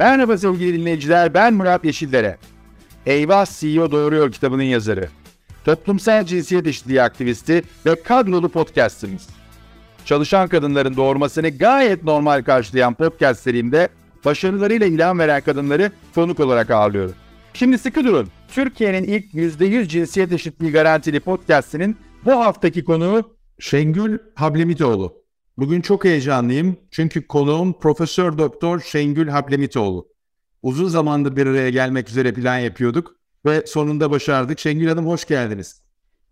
Merhaba sevgili dinleyiciler, ben Murat Yeşillere. Eyvah CEO Doğuruyor kitabının yazarı. Toplumsal cinsiyet eşitliği aktivisti ve kadrolu podcastimiz. Çalışan kadınların doğurmasını gayet normal karşılayan podcast serimde başarılarıyla ilham veren kadınları konuk olarak ağırlıyorum. Şimdi sıkı durun. Türkiye'nin ilk %100 cinsiyet eşitliği garantili podcastinin bu haftaki konuğu Şengül Hablemitoğlu. Bugün çok heyecanlıyım çünkü konuğum Profesör Doktor Şengül Hablemitoğlu. Uzun zamandır bir araya gelmek üzere plan yapıyorduk ve sonunda başardık. Şengül Hanım hoş geldiniz.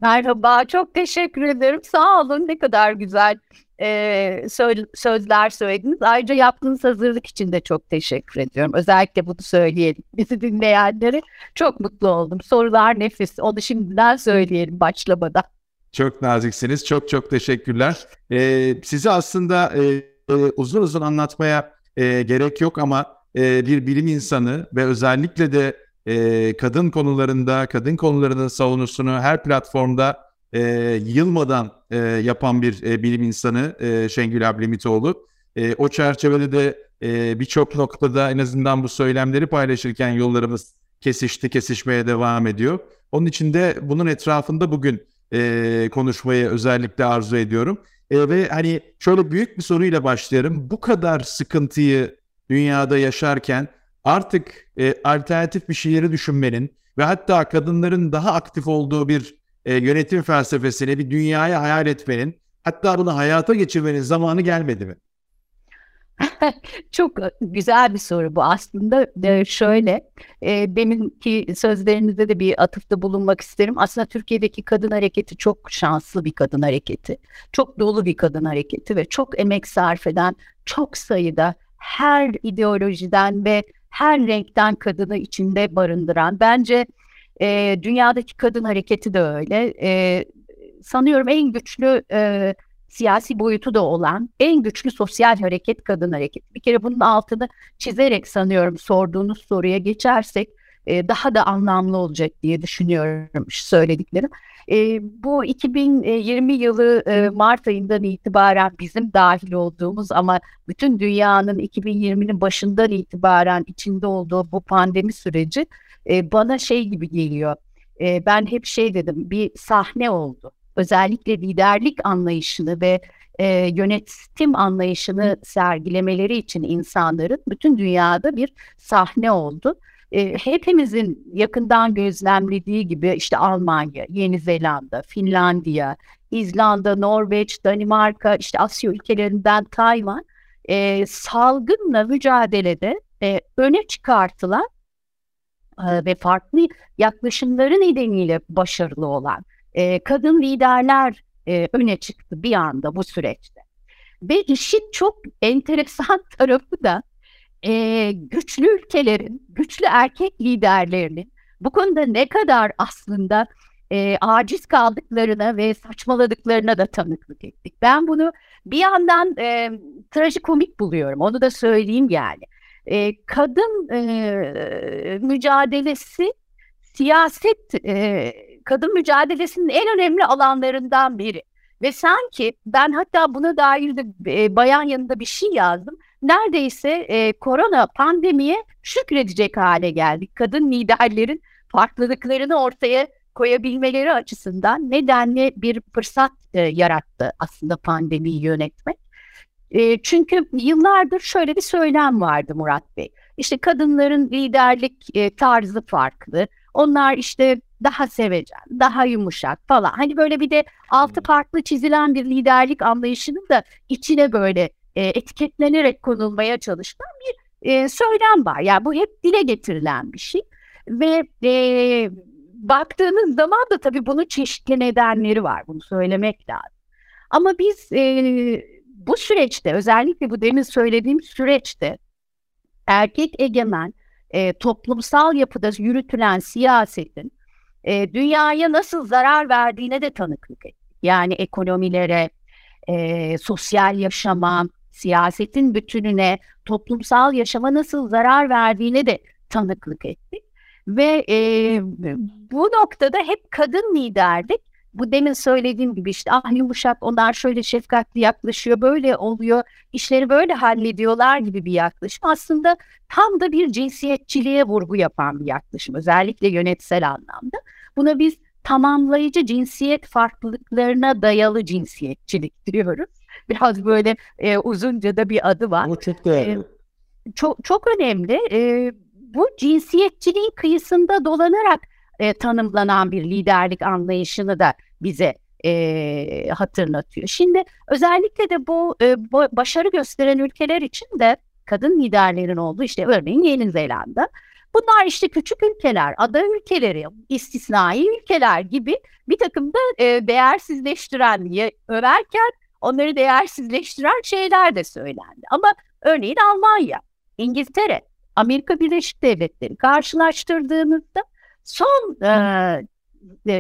Merhaba, çok teşekkür ederim. Sağ olun, ne kadar güzel e, sözler söylediniz. Ayrıca yaptığınız hazırlık için de çok teşekkür ediyorum. Özellikle bunu söyleyelim. Bizi dinleyenlere çok mutlu oldum. Sorular nefis. Onu şimdiden söyleyelim başlamadan. Çok naziksiniz. Çok çok teşekkürler. Ee, sizi aslında e, e, uzun uzun anlatmaya e, gerek yok ama e, bir bilim insanı ve özellikle de e, kadın konularında, kadın konularının savunusunu her platformda e, yılmadan e, yapan bir e, bilim insanı e, Şengül Ablemitoğlu. E, o çerçevede de e, birçok noktada en azından bu söylemleri paylaşırken yollarımız kesişti, kesişmeye devam ediyor. Onun için de bunun etrafında bugün e, konuşmayı özellikle arzu ediyorum. E, ve hani şöyle büyük bir soruyla başlayalım. Bu kadar sıkıntıyı dünyada yaşarken artık e, alternatif bir şeyleri düşünmenin ve hatta kadınların daha aktif olduğu bir e, yönetim felsefesini, bir dünyaya hayal etmenin, hatta bunu hayata geçirmenin zamanı gelmedi mi? Çok güzel bir soru bu aslında. E, şöyle, e, deminki sözlerinizde de bir atıfta bulunmak isterim. Aslında Türkiye'deki kadın hareketi çok şanslı bir kadın hareketi. Çok dolu bir kadın hareketi ve çok emek sarf eden, çok sayıda her ideolojiden ve her renkten kadını içinde barındıran. Bence e, dünyadaki kadın hareketi de öyle. E, sanıyorum en güçlü e, siyasi boyutu da olan en güçlü sosyal hareket kadın hareket. Bir kere bunun altını çizerek sanıyorum sorduğunuz soruya geçersek e, daha da anlamlı olacak diye düşünüyorum söylediklerim. E, bu 2020 yılı e, Mart ayından itibaren bizim dahil olduğumuz ama bütün dünyanın 2020'nin başından itibaren içinde olduğu bu pandemi süreci e, bana şey gibi geliyor. E, ben hep şey dedim bir sahne oldu. Özellikle liderlik anlayışını ve e, yönetim anlayışını sergilemeleri için insanların bütün dünyada bir sahne oldu. E, hepimizin yakından gözlemlediği gibi işte Almanya, Yeni Zelanda, Finlandiya, İzlanda, Norveç, Danimarka, işte Asya ülkelerinden Tayvan e, salgınla mücadelede e, öne çıkartılan e, ve farklı yaklaşımları nedeniyle başarılı olan e, kadın liderler e, öne çıktı bir anda bu süreçte. Ve işin çok enteresan tarafı da e, güçlü ülkelerin, güçlü erkek liderlerinin bu konuda ne kadar aslında e, aciz kaldıklarına ve saçmaladıklarına da tanıklık ettik. Ben bunu bir yandan e, trajikomik buluyorum, onu da söyleyeyim yani. E, kadın e, mücadelesi siyaset, e, kadın mücadelesinin en önemli alanlarından biri. Ve sanki ben hatta buna dair de e, bayan yanında bir şey yazdım neredeyse e, korona pandemiye şükredecek hale geldik. Kadın liderlerin farklılıklarını ortaya koyabilmeleri açısından nedenli bir fırsat e, yarattı aslında pandemiyi yönetmek. E, çünkü yıllardır şöyle bir söylem vardı Murat Bey. İşte kadınların liderlik e, tarzı farklı. Onlar işte daha sevecen, daha yumuşak falan. Hani böyle bir de altı farklı çizilen bir liderlik anlayışının da içine böyle e, etiketlenerek konulmaya çalışılan bir e, söylem var. Yani bu hep dile getirilen bir şey ve e, baktığınız zaman da tabii bunun çeşitli nedenleri var. Bunu söylemek lazım. Ama biz e, bu süreçte özellikle bu demin söylediğim süreçte erkek egemen e, toplumsal yapıda yürütülen siyasetin e, dünyaya nasıl zarar verdiğine de tanıklık ettik. Yani ekonomilere, e, sosyal yaşama, siyasetin bütününe, toplumsal yaşama nasıl zarar verdiğine de tanıklık ettik. Ve e, bu noktada hep kadın liderlik bu demin söylediğim gibi işte ah yumuşak onlar şöyle şefkatli yaklaşıyor böyle oluyor işleri böyle hallediyorlar gibi bir yaklaşım aslında tam da bir cinsiyetçiliğe vurgu yapan bir yaklaşım özellikle yönetsel anlamda. Buna biz tamamlayıcı cinsiyet farklılıklarına dayalı cinsiyetçilik diyoruz. Biraz böyle e, uzunca da bir adı var. Bu çok değerli. E, çok, çok önemli. E, bu cinsiyetçiliğin kıyısında dolanarak e, tanımlanan bir liderlik anlayışını da bize e, hatırlatıyor. Şimdi özellikle de bu, e, bu başarı gösteren ülkeler için de kadın liderlerin olduğu işte örneğin Yeni Zelanda. Bunlar işte küçük ülkeler, ada ülkeleri, istisnai ülkeler gibi bir takım da e, değersizleştiren diye överken onları değersizleştiren şeyler de söylendi. Ama örneğin Almanya, İngiltere, Amerika Birleşik Devletleri karşılaştırdığınızda son e,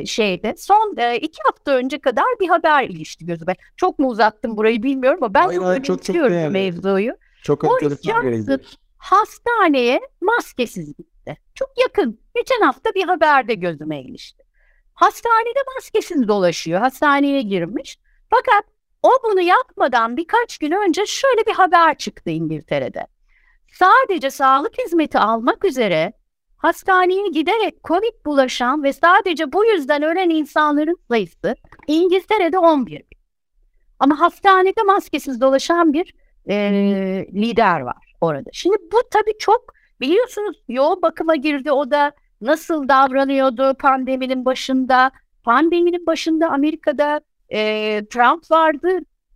şeyde son e, iki hafta önce kadar bir haber ilişti gözüme. Çok mu uzattım burayı bilmiyorum ama ben hayır, hayır, çok, çok mevzuyu. Çok Boris Johnson hastaneye maskesiz gitti. Çok yakın. Geçen hafta bir haberde gözüme ilişti. Hastanede maskesiz dolaşıyor. Hastaneye girmiş. Fakat o bunu yapmadan birkaç gün önce şöyle bir haber çıktı İngiltere'de. Sadece sağlık hizmeti almak üzere hastaneye giderek COVID bulaşan ve sadece bu yüzden ölen insanların sayısı İngiltere'de 11 bin. Ama hastanede maskesiz dolaşan bir e, lider var orada. Şimdi bu tabii çok biliyorsunuz yoğun bakıma girdi o da nasıl davranıyordu pandeminin başında. Pandeminin başında Amerika'da e, Trump vardı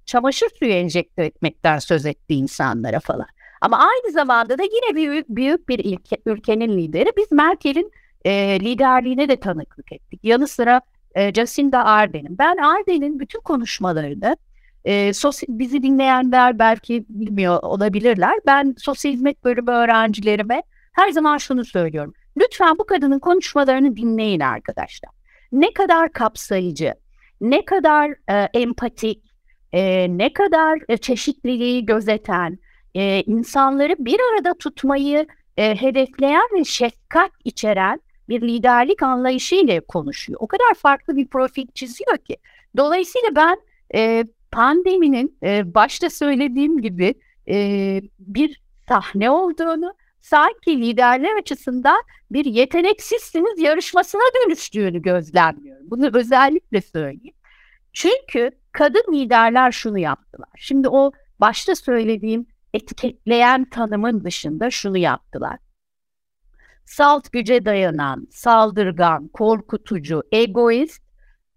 çamaşır suyu enjekte etmekten söz etti insanlara falan. Ama aynı zamanda da yine büyük, büyük bir ülke, ülkenin lideri. Biz Merkel'in e, liderliğine de tanıklık ettik. Yanı sıra e, Jacinda Ardern'in. Ben Ardern'in bütün konuşmalarını e, sosyal, bizi dinleyenler belki bilmiyor olabilirler. Ben sosyal hizmet bölümü öğrencilerime her zaman şunu söylüyorum. Lütfen bu kadının konuşmalarını dinleyin arkadaşlar. Ne kadar kapsayıcı, ne kadar e, empatik, e, ne kadar e, çeşitliliği gözeten, e, insanları bir arada tutmayı e, hedefleyen ve şefkat içeren bir liderlik anlayışıyla konuşuyor. O kadar farklı bir profil çiziyor ki. Dolayısıyla ben e, pandeminin e, başta söylediğim gibi e, bir sahne olduğunu, sanki liderler açısından bir yeteneksizsiniz yarışmasına dönüştüğünü gözlemliyorum. Bunu özellikle söyleyeyim. Çünkü kadın liderler şunu yaptılar. Şimdi o başta söylediğim etiketleyen tanımın dışında şunu yaptılar. Salt güce dayanan, saldırgan, korkutucu, egoist,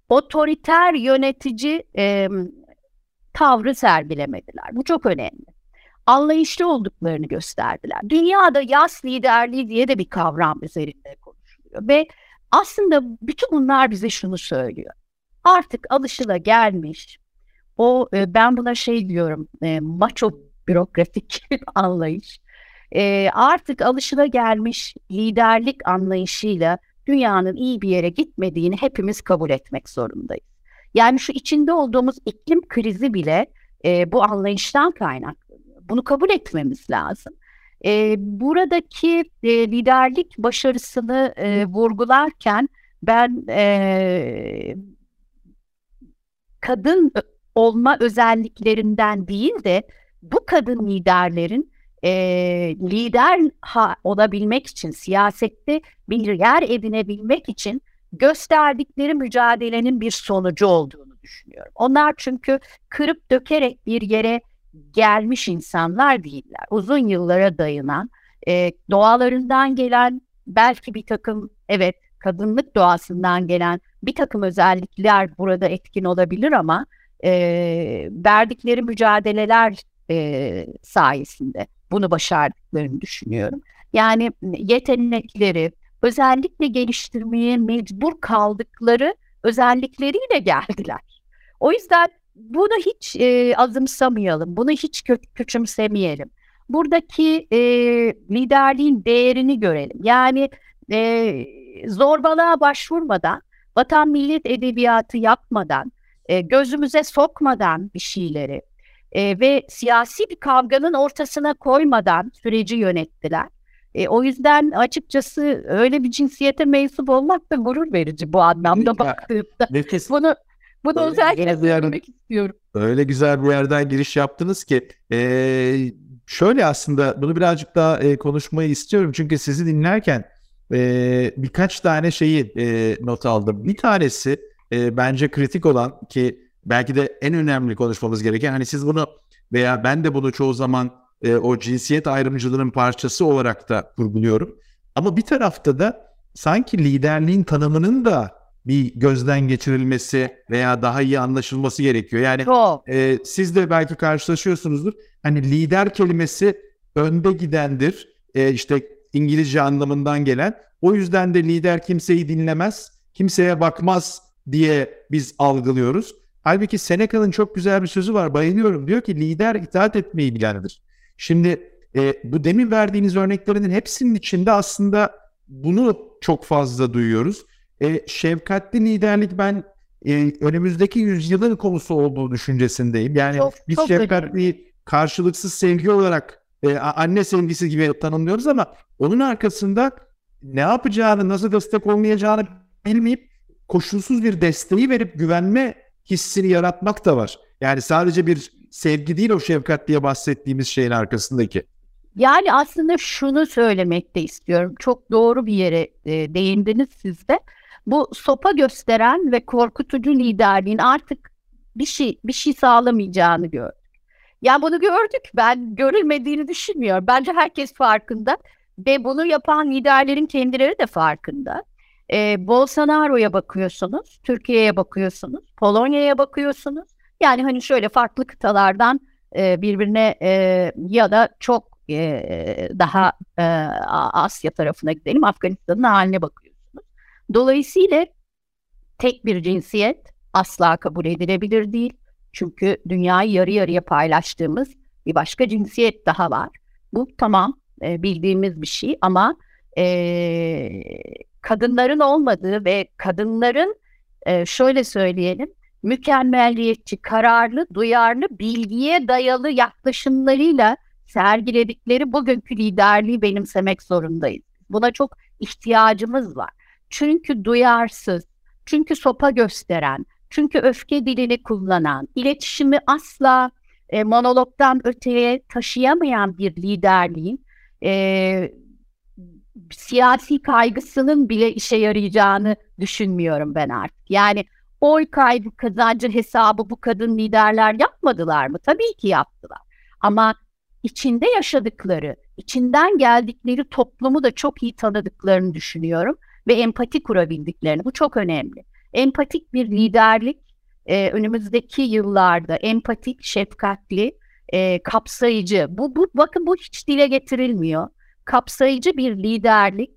otoriter yönetici e, tavrı sergilemediler. Bu çok önemli. Anlayışlı olduklarını gösterdiler. Dünyada yas liderliği diye de bir kavram üzerinde konuşuluyor. Ve aslında bütün bunlar bize şunu söylüyor. Artık alışıla gelmiş, o e, ben buna şey diyorum, e, macho bürokratik anlayış e, artık alışıla gelmiş liderlik anlayışıyla dünyanın iyi bir yere gitmediğini hepimiz kabul etmek zorundayız. Yani şu içinde olduğumuz iklim krizi bile e, bu anlayıştan kaynaklanıyor. Bunu kabul etmemiz lazım. E, buradaki e, liderlik başarısını e, vurgularken ben e, kadın olma özelliklerinden değil de bu kadın liderlerin e, lider ha, olabilmek için, siyasette bir yer edinebilmek için gösterdikleri mücadelenin bir sonucu olduğunu düşünüyorum. Onlar çünkü kırıp dökerek bir yere gelmiş insanlar değiller. Uzun yıllara dayanan, e, doğalarından gelen belki bir takım, evet kadınlık doğasından gelen bir takım özellikler burada etkin olabilir ama e, verdikleri mücadeleler e, sayesinde bunu başardıklarını düşünüyorum. Yani yetenekleri özellikle geliştirmeye mecbur kaldıkları özellikleriyle geldiler. O yüzden bunu hiç e, azımsamayalım, bunu hiç kö- küçümsemeyelim. Buradaki e, liderliğin değerini görelim. Yani e, zorbalığa başvurmadan, vatan millet edebiyatı yapmadan, e, gözümüze sokmadan bir şeyleri, e, ve siyasi bir kavganın ortasına koymadan süreci yönettiler. E, o yüzden açıkçası öyle bir cinsiyete mensup olmak da gurur verici bu anlamda baktığımda. Nefes. Bunu bunu Öyle özellikle söylemek istiyorum. Öyle güzel bir yerden giriş yaptınız ki eee, şöyle aslında bunu birazcık daha e, konuşmayı istiyorum çünkü sizi dinlerken e, birkaç tane şeyi e, not aldım. Bir tanesi e, bence kritik olan ki belki de en önemli konuşmamız gereken hani siz bunu veya ben de bunu çoğu zaman e, o cinsiyet ayrımcılığının parçası olarak da vurguluyorum. Ama bir tarafta da sanki liderliğin tanımının da bir gözden geçirilmesi veya daha iyi anlaşılması gerekiyor. Yani e, siz de belki karşılaşıyorsunuzdur. Hani lider kelimesi önde gidendir. E, işte İngilizce anlamından gelen. O yüzden de lider kimseyi dinlemez, kimseye bakmaz diye biz algılıyoruz. Halbuki Seneca'nın çok güzel bir sözü var. Bayılıyorum. Diyor ki lider itaat etmeyi bilendir. Şimdi e, bu demin verdiğiniz örneklerinin hepsinin içinde aslında bunu çok fazla duyuyoruz. E, şefkatli liderlik ben e, önümüzdeki yüzyılın konusu olduğu düşüncesindeyim. Yani Çok- biz çok şefkatli karşılıksız sevgi olarak e, anne sevgisi gibi tanımlıyoruz ama onun arkasında ne yapacağını, nasıl destek olmayacağını bilmeyip koşulsuz bir desteği verip güvenme hissini yaratmak da var. Yani sadece bir sevgi değil o şefkat diye bahsettiğimiz şeyin arkasındaki. Yani aslında şunu söylemek de istiyorum. Çok doğru bir yere e, değindiniz siz de. Bu sopa gösteren ve korkutucu liderliğin artık bir şey bir şey sağlamayacağını gördük. Ya bunu gördük. Ben görülmediğini düşünmüyorum. Bence herkes farkında ve bunu yapan liderlerin kendileri de farkında. E, Bolsonaro'ya bakıyorsunuz, Türkiye'ye bakıyorsunuz, Polonya'ya bakıyorsunuz. Yani hani şöyle farklı kıtalardan e, birbirine e, ya da çok e, daha e, Asya tarafına gidelim. Afganistan'ın haline bakıyorsunuz. Dolayısıyla tek bir cinsiyet asla kabul edilebilir değil. Çünkü dünyayı yarı yarıya paylaştığımız bir başka cinsiyet daha var. Bu tamam e, bildiğimiz bir şey ama e, kadınların olmadığı ve kadınların e, şöyle söyleyelim mükemmelliyetçi, kararlı, duyarlı, bilgiye dayalı yaklaşımlarıyla sergiledikleri bugünkü liderliği benimsemek zorundayız. Buna çok ihtiyacımız var. Çünkü duyarsız, çünkü sopa gösteren, çünkü öfke dilini kullanan, iletişimi asla e, monologdan öteye taşıyamayan bir liderliğin e, siyasi kaygısının bile işe yarayacağını düşünmüyorum ben artık. Yani oy kaybı kazancı hesabı bu kadın liderler yapmadılar mı? Tabii ki yaptılar. Ama içinde yaşadıkları, içinden geldikleri toplumu da çok iyi tanıdıklarını düşünüyorum ve empati kurabildiklerini. Bu çok önemli. Empatik bir liderlik e, önümüzdeki yıllarda empatik, şefkatli, e, kapsayıcı. Bu, bu bakın bu hiç dile getirilmiyor. Kapsayıcı bir liderlik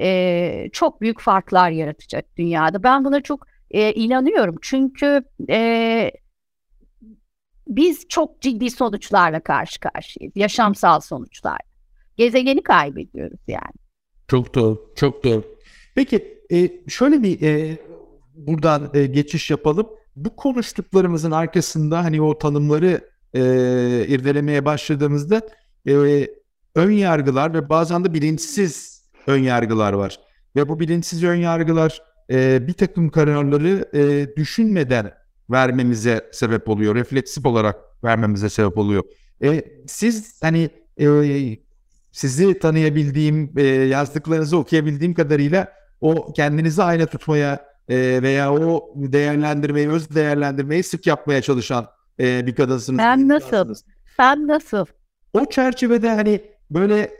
e, çok büyük farklar yaratacak dünyada. Ben buna çok e, inanıyorum. Çünkü e, biz çok ciddi sonuçlarla karşı karşıyayız. Yaşamsal sonuçlar. Gezegeni kaybediyoruz yani. Çok doğru, çok doğru. Peki e, şöyle bir e, buradan e, geçiş yapalım. Bu konuştuklarımızın arkasında hani o tanımları e, irdelemeye başladığımızda e, ön yargılar ve bazen de bilinçsiz ön yargılar var. Ve bu bilinçsiz ön yargılar e, bir takım kararları e, düşünmeden vermemize sebep oluyor. Refleksif olarak vermemize sebep oluyor. E, siz hani e, sizi tanıyabildiğim, e, yazdıklarınızı okuyabildiğim kadarıyla o kendinizi ayna tutmaya e, veya o değerlendirmeyi, öz değerlendirmeyi sık yapmaya çalışan e, bir kadınsınız. Ben nasıl? Sen nasıl? O çerçevede hani böyle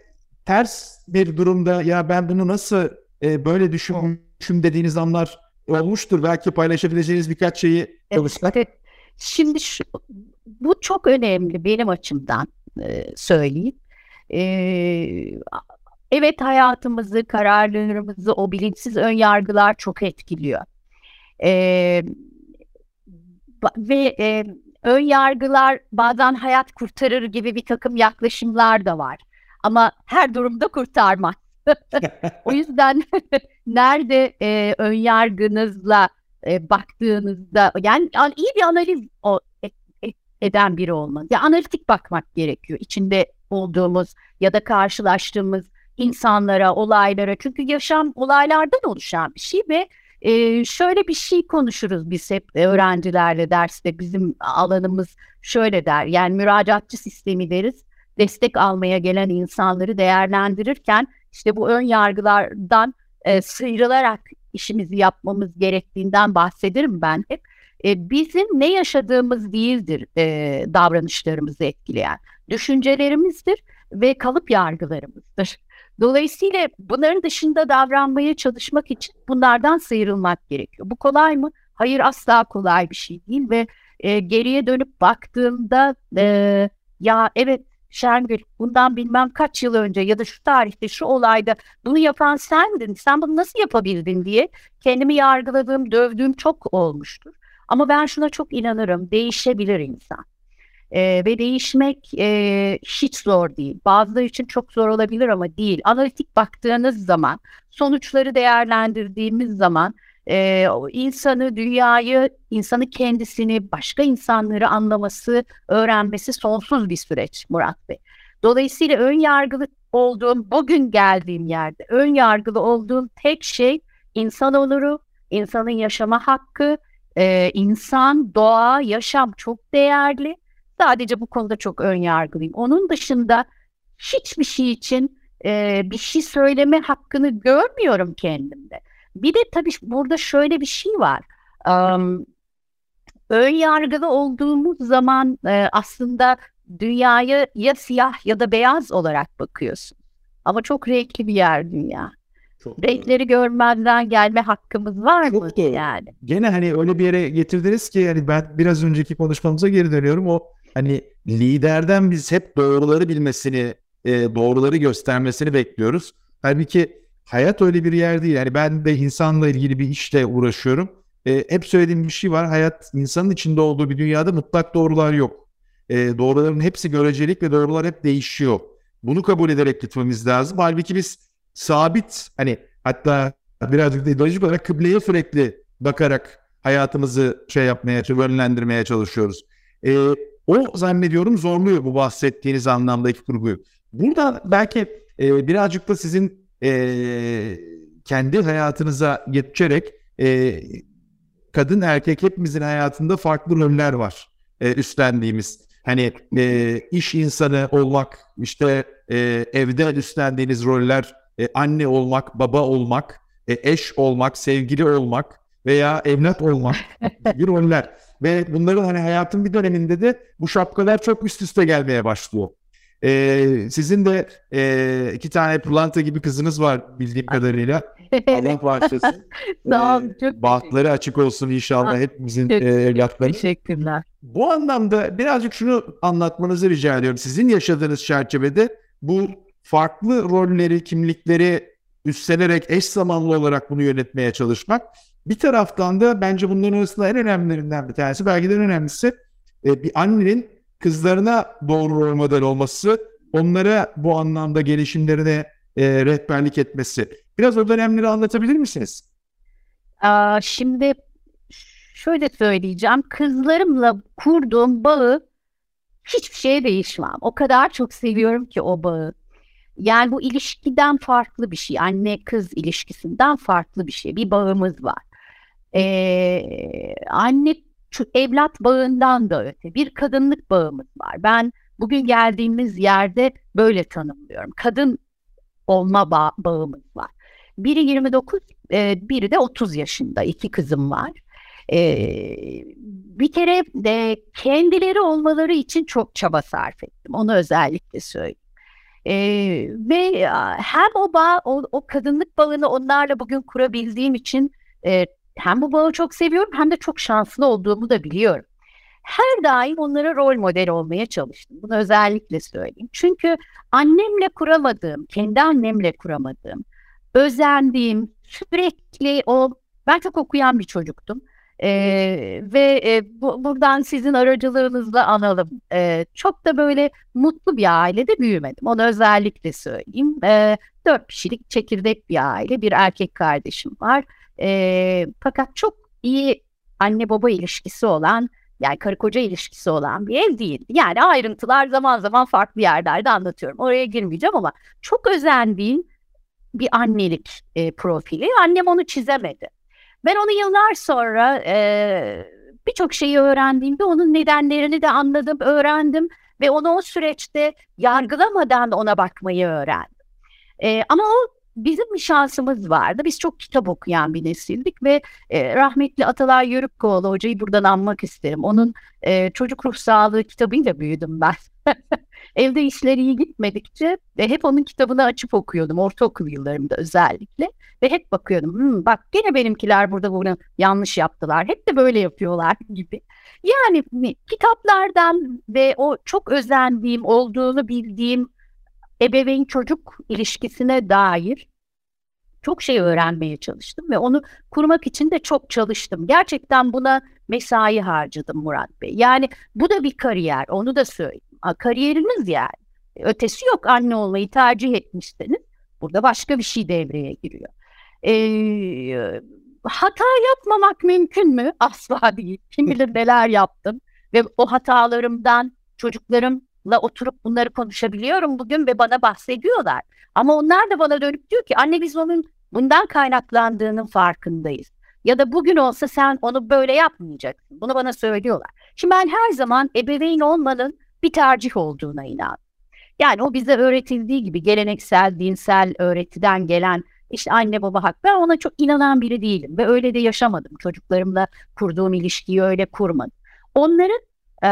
ters bir durumda ya ben bunu nasıl e, böyle düşünmüşüm dediğiniz anlar olmuştur. Belki paylaşabileceğiniz birkaç şeyi çalışsak. Evet. Şimdi şu, bu çok önemli benim açımdan e, söyleyeyim. E, evet hayatımızı, kararlarımızı o bilinçsiz ön yargılar çok etkiliyor. E, ve e, ön yargılar bazen hayat kurtarır gibi bir takım yaklaşımlar da var. Ama her durumda kurtarmaz. O yüzden nerede e, ön yargınızla e, baktığınızda yani an- iyi bir analiz o, e- e- eden biri olmalı. Ya analitik bakmak gerekiyor. İçinde olduğumuz ya da karşılaştığımız insanlara, olaylara. Çünkü yaşam olaylardan oluşan bir şey ve e, şöyle bir şey konuşuruz biz hep öğrencilerle derste. Bizim alanımız şöyle der. Yani müracaatçı sistemi deriz. Destek almaya gelen insanları değerlendirirken işte bu ön yargılardan e, sıyrılarak işimizi yapmamız gerektiğinden bahsederim ben hep. E, bizim ne yaşadığımız değildir e, davranışlarımızı etkileyen. Düşüncelerimizdir ve kalıp yargılarımızdır. Dolayısıyla bunların dışında davranmaya çalışmak için bunlardan sıyrılmak gerekiyor. Bu kolay mı? Hayır asla kolay bir şey değil ve e, geriye dönüp baktığımda e, ya evet Şengül bundan bilmem kaç yıl önce ya da şu tarihte şu olayda bunu yapan sendin. Sen bunu nasıl yapabildin diye kendimi yargıladığım, dövdüğüm çok olmuştur. Ama ben şuna çok inanırım. Değişebilir insan. Ee, ve değişmek e, hiç zor değil. Bazıları için çok zor olabilir ama değil. Analitik baktığınız zaman, sonuçları değerlendirdiğimiz zaman e, insanı, dünyayı, insanı kendisini, başka insanları anlaması, öğrenmesi sonsuz bir süreç Murat Bey. Dolayısıyla ön yargılı olduğum, bugün geldiğim yerde ön yargılı olduğum tek şey insan onuru, insanın yaşama hakkı, e, insan, doğa, yaşam çok değerli. Sadece bu konuda çok ön yargılıyım. Onun dışında hiçbir şey için e, bir şey söyleme hakkını görmüyorum kendimde. Bir de tabii burada şöyle bir şey var. Um, ön yargılı olduğumuz zaman e, aslında dünyayı ya siyah ya da beyaz olarak bakıyorsun. Ama çok renkli bir yer dünya. Çok Renkleri doğru. görmeden gelme hakkımız var çok mı doğru. yani? Gene hani öyle bir yere getirdiniz ki yani ben biraz önceki konuşmamıza geri dönüyorum. O hani liderden biz hep doğruları bilmesini, e, doğruları göstermesini bekliyoruz. Halbuki hayat öyle bir yer değil. Yani ben de insanla ilgili bir işle uğraşıyorum. E, hep söylediğim bir şey var. Hayat insanın içinde olduğu bir dünyada mutlak doğrular yok. E, doğruların hepsi görecelik ve doğrular hep değişiyor. Bunu kabul ederek gitmemiz lazım. Halbuki biz sabit hani hatta birazcık da ideolojik olarak kıbleye sürekli bakarak hayatımızı şey yapmaya, yönlendirmeye çalışıyoruz. E, o zannediyorum zorluyor bu bahsettiğiniz anlamdaki kurguyu. Burada belki e, birazcık da sizin e, kendi hayatınıza geçerek e, kadın erkek hepimizin hayatında farklı roller var e, üstlendiğimiz. Hani e, iş insanı olmak, işte e, evde üstlendiğiniz roller, e, anne olmak, baba olmak, e, eş olmak, sevgili olmak veya evlat olmak gibi roller. Ve bunların hani hayatın bir döneminde de bu şapkalar çok üst üste gelmeye başlıyor. Ee, sizin de e, iki tane pırlanta gibi kızınız var bildiğim kadarıyla. Allah bağışlasın. Sağ olun. Çok Bahtları açık olsun inşallah hepimizin e, evlatları. Teşekkürler. Bu anlamda birazcık şunu anlatmanızı rica ediyorum. Sizin yaşadığınız çerçevede bu farklı rolleri, kimlikleri üstlenerek eş zamanlı olarak bunu yönetmeye çalışmak. Bir taraftan da bence bunların arasında en önemlilerinden bir tanesi, belki de en önemlisi e, bir annenin kızlarına doğru rol model olması, onlara bu anlamda gelişimlerine e, rehberlik etmesi. Biraz o dönemleri anlatabilir misiniz? Aa, şimdi şöyle söyleyeceğim. Kızlarımla kurduğum bağı hiçbir şeye değişmem. O kadar çok seviyorum ki o bağı. Yani bu ilişkiden farklı bir şey. Anne kız ilişkisinden farklı bir şey. Bir bağımız var. Ee, anne evlat bağından da öte bir kadınlık bağımız var. Ben bugün geldiğimiz yerde böyle tanımlıyorum. Kadın olma bağ, bağımız var. Biri 29, e, biri de 30 yaşında. iki kızım var. E, bir kere de kendileri olmaları için çok çaba sarf ettim. Onu özellikle söyleyeyim. E, ve hem o bağ, o, o kadınlık bağını onlarla bugün kurabildiğim için e, hem bu bağı çok seviyorum hem de çok şanslı olduğumu da biliyorum. Her daim onlara rol model olmaya çalıştım. Bunu özellikle söyleyeyim. Çünkü annemle kuramadığım, kendi annemle kuramadığım, özendiğim, sürekli o, ben çok okuyan bir çocuktum. Ee, ve e, bu, buradan sizin aracılığınızla analım. Ee, çok da böyle mutlu bir ailede büyümedim. Onu özellikle söyleyeyim. Ee, dört kişilik çekirdek bir aile. Bir erkek kardeşim var. E, fakat çok iyi anne baba ilişkisi olan Yani karı koca ilişkisi olan bir ev değil. Yani ayrıntılar zaman zaman farklı yerlerde anlatıyorum. Oraya girmeyeceğim ama çok özendiğim bir annelik e, profili. Annem onu çizemedi. Ben onu yıllar sonra e, birçok şeyi öğrendiğimde onun nedenlerini de anladım, öğrendim ve onu o süreçte yargılamadan ona bakmayı öğrendim. E, ama o bizim bir şansımız vardı. Biz çok kitap okuyan bir nesildik ve e, rahmetli Atalay Yörükkoğlu hocayı buradan anmak isterim. Onun e, çocuk ruh sağlığı kitabıyla büyüdüm ben. Evde işleri iyi gitmedikçe ve hep onun kitabını açıp okuyordum ortaokul yıllarımda özellikle ve hep bakıyordum. Hmm, bak gene benimkiler burada bunu yanlış yaptılar. Hep de böyle yapıyorlar gibi. Yani kitaplardan ve o çok özendiğim, olduğunu bildiğim ebeveyn çocuk ilişkisine dair çok şey öğrenmeye çalıştım ve onu kurmak için de çok çalıştım. Gerçekten buna mesai harcadım Murat Bey. Yani bu da bir kariyer, onu da söyleyeyim. Kariyeriniz yani. Ötesi yok anne olmayı tercih etmişseniz. Burada başka bir şey devreye giriyor. Ee, hata yapmamak mümkün mü? Asla değil. Kim bilir neler yaptım. Ve o hatalarımdan çocuklarımla oturup bunları konuşabiliyorum bugün ve bana bahsediyorlar. Ama onlar da bana dönüp diyor ki anne biz onun bundan kaynaklandığının farkındayız. Ya da bugün olsa sen onu böyle yapmayacaksın. Bunu bana söylüyorlar. Şimdi ben her zaman ebeveyn olmanın bir tercih olduğuna inanıyorum. Yani o bize öğretildiği gibi geleneksel, dinsel öğretiden gelen işte anne baba hak. Ben ona çok inanan biri değilim ve öyle de yaşamadım. Çocuklarımla kurduğum ilişkiyi öyle kurmadım. Onların e,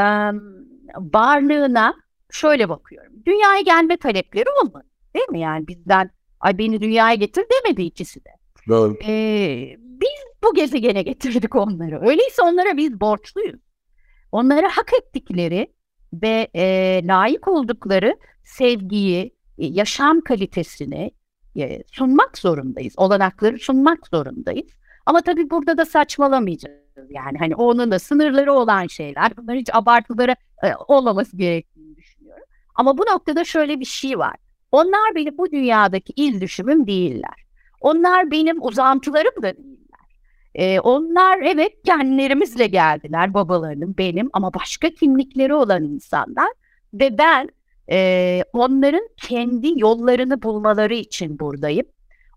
varlığına şöyle bakıyorum. Dünyaya gelme talepleri olmadı. Değil mi? Yani bizden ay beni dünyaya getir demedi ikisi de. Doğru. Ee, biz bu gezegene getirdik onları. Öyleyse onlara biz borçluyuz. Onlara hak ettikleri ve e, layık oldukları sevgiyi, yaşam kalitesini e, sunmak zorundayız. Olanakları sunmak zorundayız. Ama tabii burada da saçmalamayacağız. Yani hani onun da sınırları olan şeyler. Bunlar hiç abartıları e, olmaması gerektiğini düşünüyorum. Ama bu noktada şöyle bir şey var. Onlar benim bu dünyadaki il düşümüm değiller. Onlar benim uzantılarım da değiller. Ee, onlar evet kendilerimizle geldiler babalarının benim ama başka kimlikleri olan insanlar ve ben e, onların kendi yollarını bulmaları için buradayım.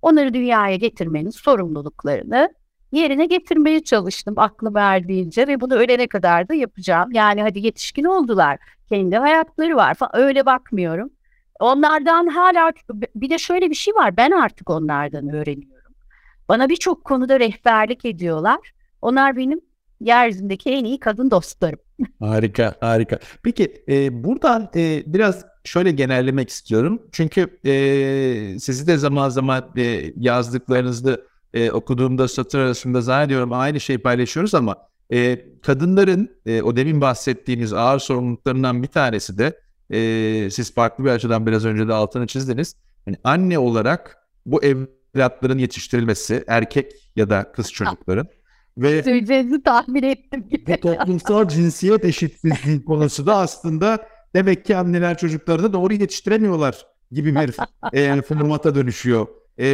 Onları dünyaya getirmenin sorumluluklarını yerine getirmeye çalıştım aklım erdiğince ve bunu ölene kadar da yapacağım. Yani hadi yetişkin oldular, kendi hayatları var falan öyle bakmıyorum. Onlardan hala bir de şöyle bir şey var ben artık onlardan öğreniyorum. Bana birçok konuda rehberlik ediyorlar. Onlar benim yeryüzündeki en iyi kadın dostlarım. Harika, harika. Peki e, buradan e, biraz şöyle genellemek istiyorum. Çünkü e, sizi de zaman zaman e, yazdıklarınızda e, okuduğumda satır arasında zannediyorum aynı şeyi paylaşıyoruz ama e, kadınların e, o demin bahsettiğiniz ağır sorumluluklarından bir tanesi de e, siz farklı bir açıdan biraz önce de altını çizdiniz. Yani anne olarak bu evlatların yetiştirilmesi erkek ya da kız çocukların ve Söyleyeceğinizi tahmin ettim. Bu toplumsal cinsiyet eşitsizliği konusu da aslında demek ki anneler çocukları da doğru yetiştiremiyorlar gibi bir e, formata dönüşüyor. E,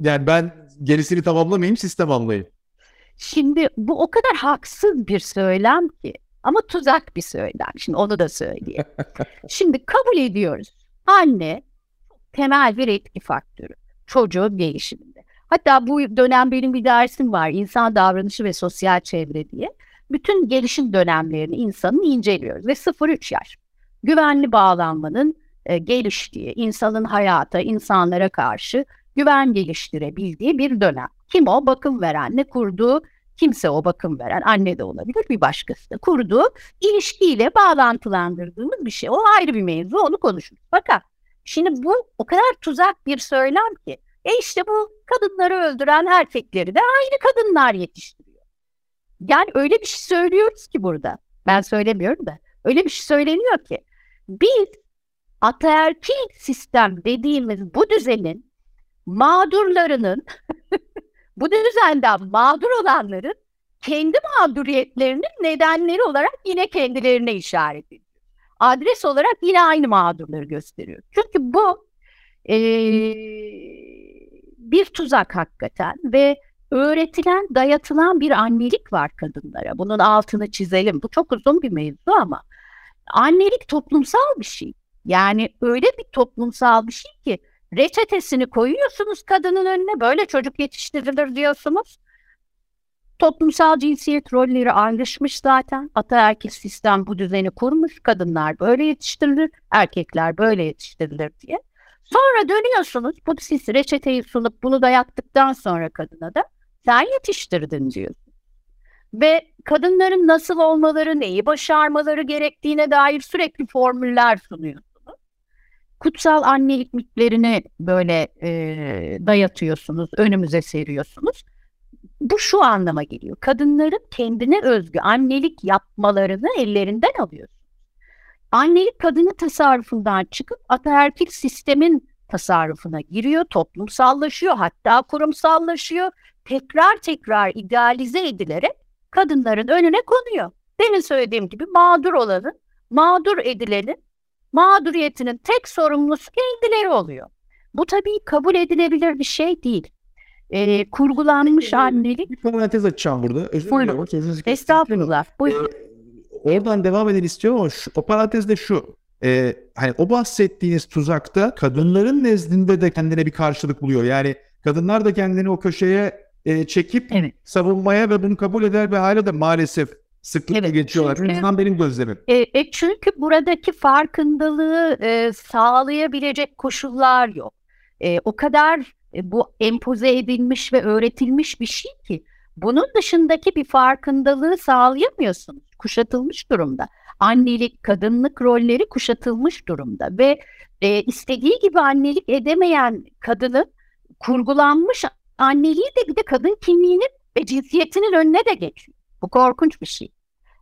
yani ben gerisini tamamlamayayım siz tamamlayın. Şimdi bu o kadar haksız bir söylem ki ama tuzak bir söylem. Şimdi onu da söyleyeyim. Şimdi kabul ediyoruz. Anne temel bir etki faktörü çocuğun gelişiminde. Hatta bu dönem benim bir dersim var. İnsan davranışı ve sosyal çevre diye. Bütün gelişim dönemlerini insanın inceliyoruz. Ve 0-3 yaş. Güvenli bağlanmanın e, geliştiği, insanın hayata, insanlara karşı güven geliştirebildiği bir dönem. Kim o? Bakım veren, ne kurduğu kimse o bakım veren anne de olabilir bir başkası da kurduğu ilişkiyle bağlantılandırdığımız bir şey. O ayrı bir mevzu onu konuşuruz. Fakat şimdi bu o kadar tuzak bir söylem ki e işte bu kadınları öldüren erkekleri de aynı kadınlar yetiştiriyor. Yani öyle bir şey söylüyoruz ki burada. Ben söylemiyorum da. Öyle bir şey söyleniyor ki. Biz ataerkil sistem dediğimiz bu düzenin mağdurlarının bu düzenden mağdur olanların kendi mağduriyetlerinin nedenleri olarak yine kendilerine işaret ediyor. Adres olarak yine aynı mağdurları gösteriyor. Çünkü bu ee, bir tuzak hakikaten ve öğretilen, dayatılan bir annelik var kadınlara. Bunun altını çizelim. Bu çok uzun bir mevzu ama annelik toplumsal bir şey. Yani öyle bir toplumsal bir şey ki reçetesini koyuyorsunuz kadının önüne böyle çocuk yetiştirilir diyorsunuz. Toplumsal cinsiyet rolleri ayrışmış zaten. Ataerkil sistem bu düzeni kurmuş. Kadınlar böyle yetiştirilir, erkekler böyle yetiştirilir diye. Sonra dönüyorsunuz, bu siz reçeteyi sunup bunu dayattıktan sonra kadına da sen yetiştirdin diyorsun. Ve kadınların nasıl olmaları, neyi başarmaları gerektiğine dair sürekli formüller sunuyorsunuz. Kutsal annelik mitlerini böyle e, dayatıyorsunuz, önümüze seriyorsunuz. Bu şu anlama geliyor. Kadınların kendine özgü annelik yapmalarını ellerinden alıyorsunuz. Annelik kadının tasarrufundan çıkıp ataerkil sistemin tasarrufuna giriyor, toplumsallaşıyor, hatta kurumsallaşıyor. Tekrar tekrar idealize edilerek kadınların önüne konuyor. Demin söylediğim gibi mağdur olanın, mağdur edilenin, mağduriyetinin tek sorumlusu kendileri oluyor. Bu tabii kabul edilebilir bir şey değil. Ee, kurgulanmış annelik. Bir parantez açacağım burada. Özür dilerim. Estağfurullah. Buyurun. Oradan devam eden istiyorum ama şu, o parantezde şu. E, hani o bahsettiğiniz tuzakta kadınların nezdinde de kendine bir karşılık buluyor. Yani kadınlar da kendini o köşeye e, çekip Evet. savunmaya ve bunu kabul eder ve hala da maalesef sıklıkla Evet, geçiyorlar. çünkü- En azından benim gözlemim. E, e, çünkü buradaki farkındalığı e, sağlayabilecek koşullar yok. E, o kadar e, bu empoze edilmiş ve öğretilmiş bir şey ki bunun dışındaki bir farkındalığı sağlayamıyorsunuz. Kuşatılmış durumda. Annelik, kadınlık rolleri kuşatılmış durumda ve e, istediği gibi annelik edemeyen kadının kurgulanmış anneliği de bir de kadın kimliğinin ve cinsiyetinin önüne de geçiyor. Bu korkunç bir şey.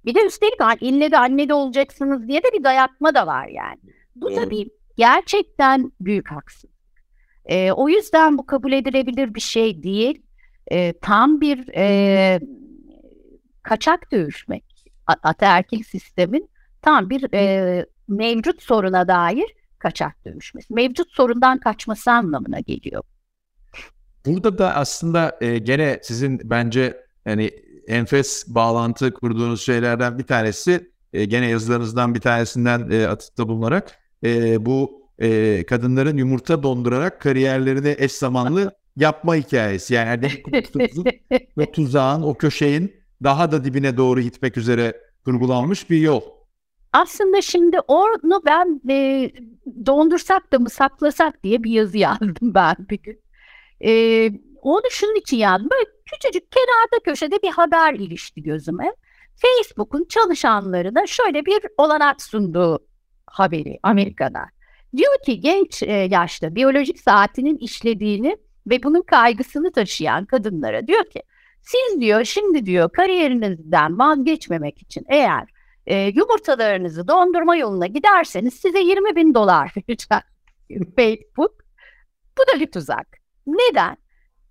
Bir de üstelik "Ha, ille de anne de olacaksınız diye de bir dayatma da var yani. Bu tabii gerçekten büyük haksızlık. Ee, o yüzden bu kabul edilebilir bir şey değil. Ee, tam bir e, kaçak dövüşmek. Ataerkil sistemin tam bir e, mevcut soruna dair kaçak dövüşmesi. Mevcut sorundan kaçması anlamına geliyor. Burada da aslında e, gene sizin bence yani enfes bağlantı kurduğunuz şeylerden bir tanesi e, gene yazılarınızdan bir tanesinden e, atıfta bulunarak e, bu e, kadınların yumurta dondurarak kariyerlerini eş zamanlı yapma hikayesi. Yani kurtuluşun ve tuzağın o köşeğin daha da dibine doğru gitmek üzere kurgulanmış bir yol. Aslında şimdi onu ben e, dondursak da mı saklasak diye bir yazı yazdım ben bir gün. E, onu şunun için yazdım. Böyle küçücük kenarda köşede bir haber ilişti gözüme. Facebook'un çalışanlarına şöyle bir olanak sunduğu haberi Amerika'da. Diyor ki genç e, yaşta biyolojik saatinin işlediğini ve bunun kaygısını taşıyan kadınlara diyor ki siz diyor şimdi diyor kariyerinizden vazgeçmemek için eğer e, yumurtalarınızı dondurma yoluna giderseniz size 20 bin dolar verecek Facebook. Bu da bir tuzak. Neden?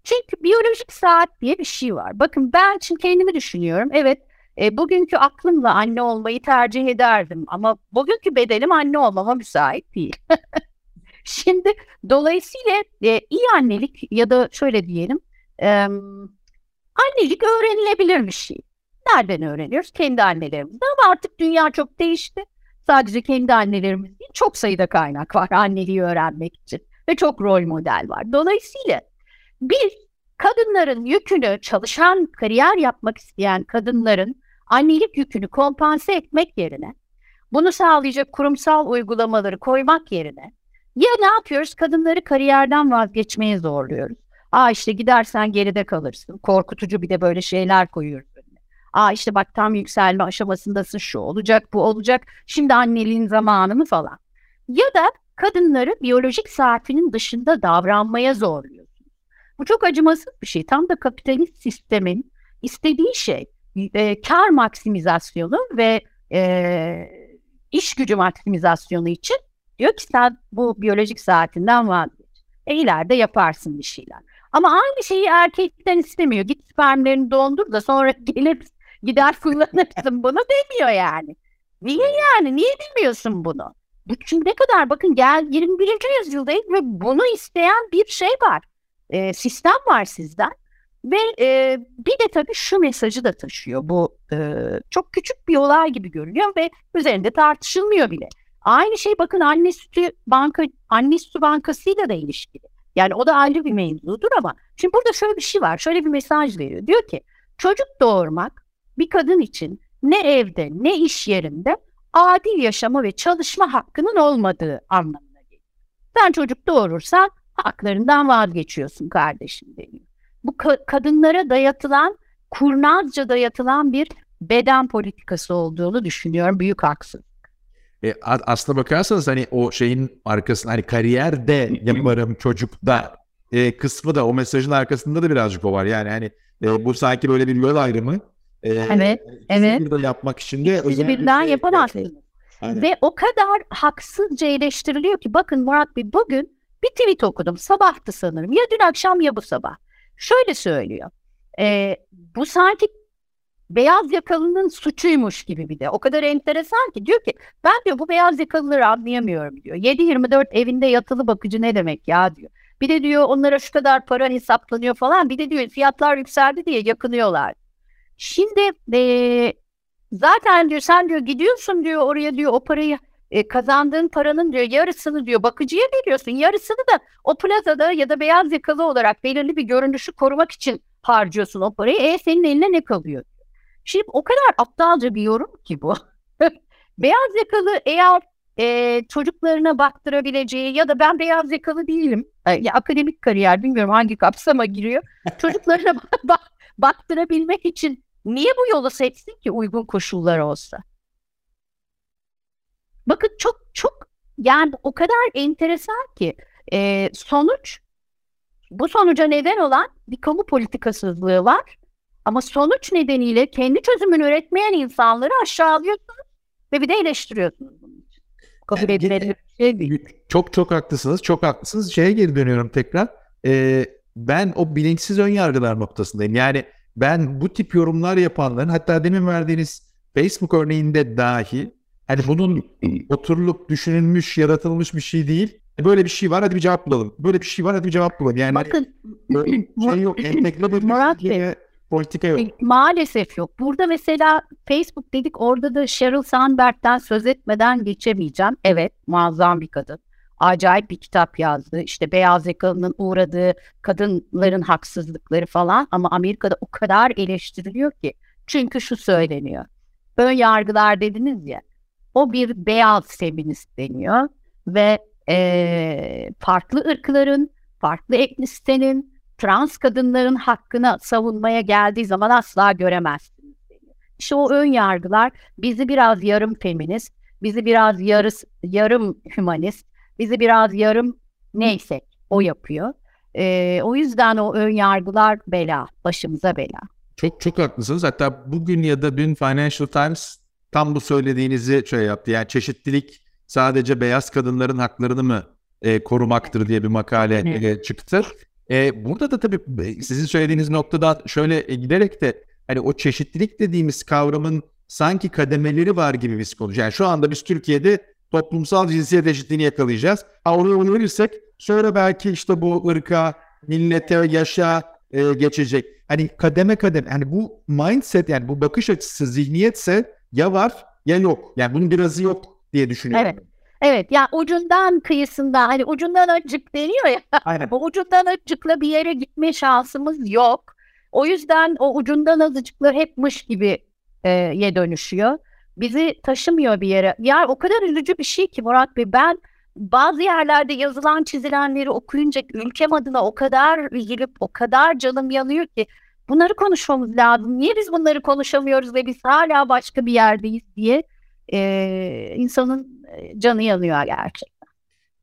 Çünkü biyolojik saat diye bir şey var. Bakın ben için kendimi düşünüyorum. Evet e, bugünkü aklımla anne olmayı tercih ederdim ama bugünkü bedenim anne olmama müsait değil. Şimdi dolayısıyla e, iyi annelik ya da şöyle diyelim e, annelik öğrenilebilir bir şey. Nereden öğreniyoruz? Kendi annelerimizden ama artık dünya çok değişti. Sadece kendi annelerimiz değil, çok sayıda kaynak var anneliği öğrenmek için ve çok rol model var. Dolayısıyla biz kadınların yükünü, çalışan, kariyer yapmak isteyen kadınların annelik yükünü kompanse etmek yerine, bunu sağlayacak kurumsal uygulamaları koymak yerine ya ne yapıyoruz? Kadınları kariyerden vazgeçmeye zorluyoruz. Aa işte gidersen geride kalırsın. Korkutucu bir de böyle şeyler koyuyoruz. Aa işte bak tam yükselme aşamasındasın şu olacak bu olacak. Şimdi anneliğin zamanı mı falan. Ya da kadınları biyolojik saatinin dışında davranmaya zorluyorsunuz. Bu çok acımasız bir şey. Tam da kapitalist sistemin istediği şey e, kar maksimizasyonu ve e, iş gücü maksimizasyonu için diyor ki sen bu biyolojik saatinden vazgeç. E ileride yaparsın bir şeyler. Ama aynı şeyi erkekten istemiyor. Git spermlerini dondur da sonra gelir gider kullanırsın bunu demiyor yani. Niye yani? Niye bilmiyorsun bunu? Bu çünkü ne kadar bakın gel 21. yüzyıldayız ve bunu isteyen bir şey var. E, sistem var sizden. Ve e, bir de tabii şu mesajı da taşıyor. Bu e, çok küçük bir olay gibi görünüyor ve üzerinde tartışılmıyor bile. Aynı şey bakın anne sütü banka anne sütü bankasıyla da ilişkili. Yani o da ayrı bir mevzudur ama şimdi burada şöyle bir şey var. Şöyle bir mesaj veriyor. Diyor ki çocuk doğurmak bir kadın için ne evde ne iş yerinde adil yaşama ve çalışma hakkının olmadığı anlamına geliyor. Sen çocuk doğurursan haklarından vazgeçiyorsun kardeşim deniyor. Bu ka- kadınlara dayatılan, kurnazca dayatılan bir beden politikası olduğunu düşünüyorum. Büyük haksız. E, aslına bakarsanız hani o şeyin arkasında hani kariyer de yaparım çocukta e, kısmı da o mesajın arkasında da birazcık o var. Yani hani e, bu sanki böyle bir yol ayrımı. E, evet, evet. Bir yapmak için de birden şey, yapamazsınız. Ve o kadar haksızca eleştiriliyor ki bakın Murat Bey bugün bir tweet okudum. Sabahtı sanırım. Ya dün akşam ya bu sabah. Şöyle söylüyor. E, bu sanki beyaz yakalının suçuymuş gibi bir de. O kadar enteresan ki diyor ki ben diyor bu beyaz yakalıları anlayamıyorum diyor. 7-24 evinde yatılı bakıcı ne demek ya diyor. Bir de diyor onlara şu kadar para hesaplanıyor falan. Bir de diyor fiyatlar yükseldi diye yakınıyorlar. Şimdi e, zaten diyor sen diyor gidiyorsun diyor oraya diyor o parayı e, kazandığın paranın diyor yarısını diyor bakıcıya veriyorsun. Yarısını da o plazada ya da beyaz yakalı olarak belirli bir görünüşü korumak için harcıyorsun o parayı. E senin eline ne kalıyor? Şimdi o kadar aptalca bir yorum ki bu. beyaz yakalı eğer e, çocuklarına baktırabileceği ya da ben beyaz yakalı değilim. E, ya, akademik kariyer bilmiyorum hangi kapsama giriyor. Çocuklarına bak, baktırabilmek için niye bu yolu seçsin ki uygun koşullar olsa? Bakın çok çok yani o kadar enteresan ki e, sonuç bu sonuca neden olan bir kamu politikasızlığı var. Ama sonuç nedeniyle kendi çözümünü üretmeyen insanları aşağılıyorsunuz ve bir de eleştiriyorsunuz Kabul edilebilir şey değil. Çok çok haklısınız. Çok haklısınız. Şeye geri dönüyorum tekrar. Ee, ben o bilinçsiz ön yargılar noktasındayım. Yani ben bu tip yorumlar yapanların hatta demin verdiğiniz Facebook örneğinde dahi hani bunun oturulup düşünülmüş, yaratılmış bir şey değil. Böyle bir şey var hadi bir cevap bulalım. Böyle bir şey var hadi bir cevap bulalım. Yani Bakın şey yok. Entegre bir Murat Bey, politika yok. Maalesef yok. Burada mesela Facebook dedik orada da Sheryl Sandberg'den söz etmeden geçemeyeceğim. Evet muazzam bir kadın. Acayip bir kitap yazdı. İşte beyaz yakalının uğradığı kadınların haksızlıkları falan ama Amerika'da o kadar eleştiriliyor ki. Çünkü şu söyleniyor. Ön yargılar dediniz ya. O bir beyaz feminist deniyor ve e, farklı ırkların, farklı etnisitenin, trans kadınların hakkını savunmaya geldiği zaman asla göremezsiniz. İşte o ön yargılar bizi biraz yarım feminist, bizi biraz yarıs, yarım hümanist, bizi biraz yarım neyse o yapıyor. Ee, o yüzden o ön yargılar bela, başımıza bela. Çok çok haklısınız. Hatta bugün ya da dün Financial Times tam bu söylediğinizi şey yaptı. Yani çeşitlilik sadece beyaz kadınların haklarını mı e, korumaktır diye bir makale e, çıktı. E, burada da tabii sizin söylediğiniz noktada şöyle giderek de hani o çeşitlilik dediğimiz kavramın sanki kademeleri var gibi biz konuşuyoruz. Yani şu anda biz Türkiye'de toplumsal cinsiyet eşitliğini yakalayacağız. Ha onu önerirsek sonra belki işte bu ırka, millete, yaşa e, geçecek. Hani kademe kademe hani bu mindset yani bu bakış açısı zihniyetse ya var ya yok. Yani bunun birazı yok diye düşünüyorum. Evet. Evet ya ucundan kıyısından hani ucundan acık deniyor ya. Aynen. o ucundan acıkla bir yere gitme şansımız yok. O yüzden o ucundan azıcıkla hep mış gibi e, ye dönüşüyor. Bizi taşımıyor bir yere. Ya o kadar üzücü bir şey ki Murat Bey ben bazı yerlerde yazılan çizilenleri okuyunca ülkem adına o kadar üzülüp o kadar canım yanıyor ki bunları konuşmamız lazım. Niye biz bunları konuşamıyoruz ve biz hala başka bir yerdeyiz diye e, insanın canı yanıyor gerçekten.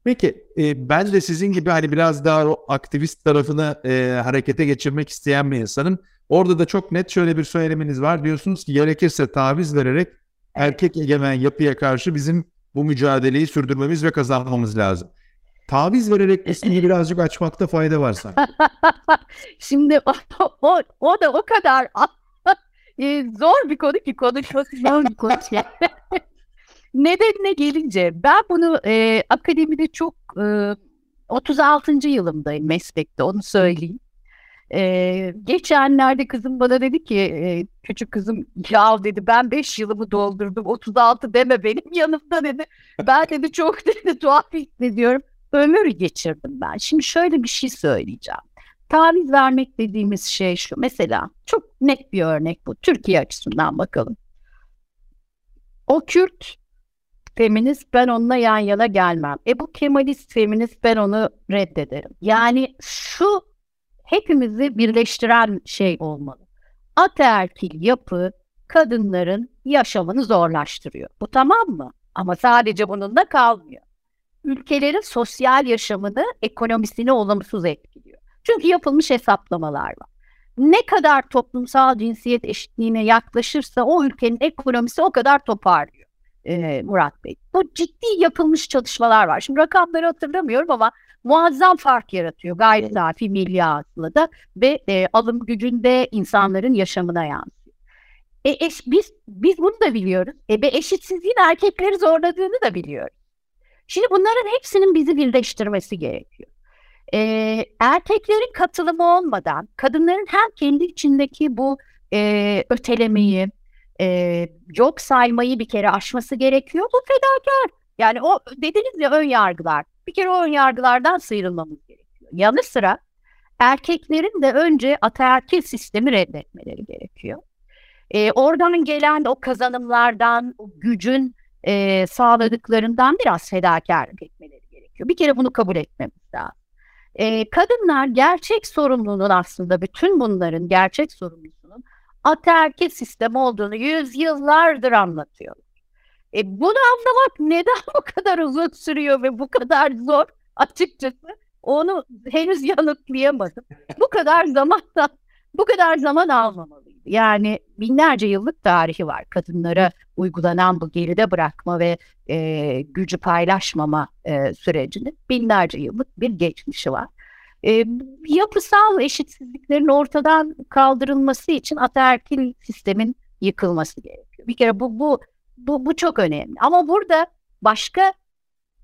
Peki e, ben de sizin gibi hani biraz daha o aktivist tarafını e, harekete geçirmek isteyen bir insanım. Orada da çok net şöyle bir söyleminiz var. Diyorsunuz ki gerekirse taviz vererek erkek egemen yapıya karşı bizim bu mücadeleyi sürdürmemiz ve kazanmamız lazım. Taviz vererek ismini birazcık açmakta fayda var sanki. Şimdi o, o, o da o kadar e, zor bir konu ki konuşması zor bir konu. Nedenine gelince ben bunu e, akademide çok e, 36. yılımdayım meslekte onu söyleyeyim. Ee, geçenlerde kızım bana dedi ki e, küçük kızım ya dedi ben 5 yılımı doldurdum 36 deme benim yanımda dedi. Ben dedi çok dedi tuhaf hissediyorum. Ömür geçirdim ben. Şimdi şöyle bir şey söyleyeceğim. Taviz vermek dediğimiz şey şu. Mesela çok net bir örnek bu. Türkiye açısından bakalım. O Kürt feminist ben onunla yan yana gelmem. E bu Kemalist feminist ben onu reddederim. Yani şu hepimizi birleştiren şey olmalı. Ataerkil yapı kadınların yaşamını zorlaştırıyor. Bu tamam mı? Ama sadece bununla kalmıyor. Ülkelerin sosyal yaşamını, ekonomisini olumsuz etkiliyor. Çünkü yapılmış hesaplamalar var. Ne kadar toplumsal cinsiyet eşitliğine yaklaşırsa o ülkenin ekonomisi o kadar toparlıyor e, Murat Bey. Bu ciddi yapılmış çalışmalar var. Şimdi rakamları hatırlamıyorum ama muazzam fark yaratıyor gayri safi milli hasılada ve e, alım gücünde insanların yaşamına yansıyor. E, eş, biz biz bunu da biliyoruz. E, eşitsizliğin erkekleri zorladığını da biliyoruz. Şimdi bunların hepsinin bizi birleştirmesi gerekiyor. E, erkeklerin katılımı olmadan kadınların hem kendi içindeki bu e, ötelemeyi, e, yok saymayı bir kere aşması gerekiyor. Bu fedakar. Yani o dediniz ya ön yargılar. Bir kere o ön yargılardan sıyrılmamız gerekiyor. Yanı sıra erkeklerin de önce ataerkil sistemi reddetmeleri gerekiyor. E, oradan gelen o kazanımlardan, o gücün e, sağladıklarından biraz fedakarlık etmeleri gerekiyor. Bir kere bunu kabul etmemiz lazım. E, kadınlar gerçek sorumluluğun aslında bütün bunların gerçek sorumlusunun ataerkil sistem olduğunu yüzyıllardır anlatıyor. E, bunu anlamak neden bu kadar uzun sürüyor ve bu kadar zor açıkçası onu henüz yanıtlayamadım. bu kadar zamandan bu kadar zaman almamalıydı. Yani binlerce yıllık tarihi var kadınlara uygulanan bu geride bırakma ve e, gücü paylaşmama e, sürecinin binlerce yıllık bir geçmişi var. E, yapısal eşitsizliklerin ortadan kaldırılması için ataerkil sistemin yıkılması gerekiyor. Bir kere bu bu bu, bu çok önemli. Ama burada başka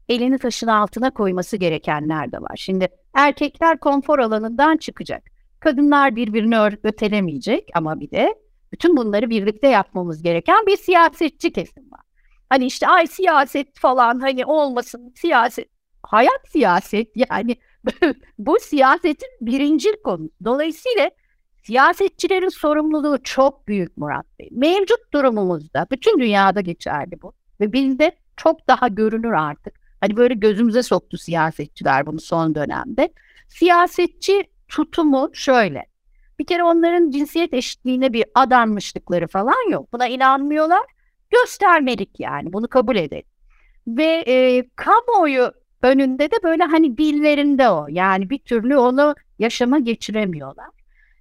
elini taşın altına koyması gerekenler de var. Şimdi erkekler konfor alanından çıkacak. Kadınlar birbirini ötelemeyecek ama bir de bütün bunları birlikte yapmamız gereken bir siyasetçi kesim var. Hani işte ay siyaset falan hani olmasın siyaset. Hayat siyaset yani bu siyasetin birincil konu. Dolayısıyla siyasetçilerin sorumluluğu çok büyük Murat Bey. Mevcut durumumuzda bütün dünyada geçerli bu ve bizde çok daha görünür artık. Hani böyle gözümüze soktu siyasetçiler bunu son dönemde. Siyasetçi tutumu şöyle. Bir kere onların cinsiyet eşitliğine bir adanmışlıkları falan yok. Buna inanmıyorlar. Göstermelik yani bunu kabul edelim. Ve e, kamuoyu önünde de böyle hani dillerinde o. Yani bir türlü onu yaşama geçiremiyorlar.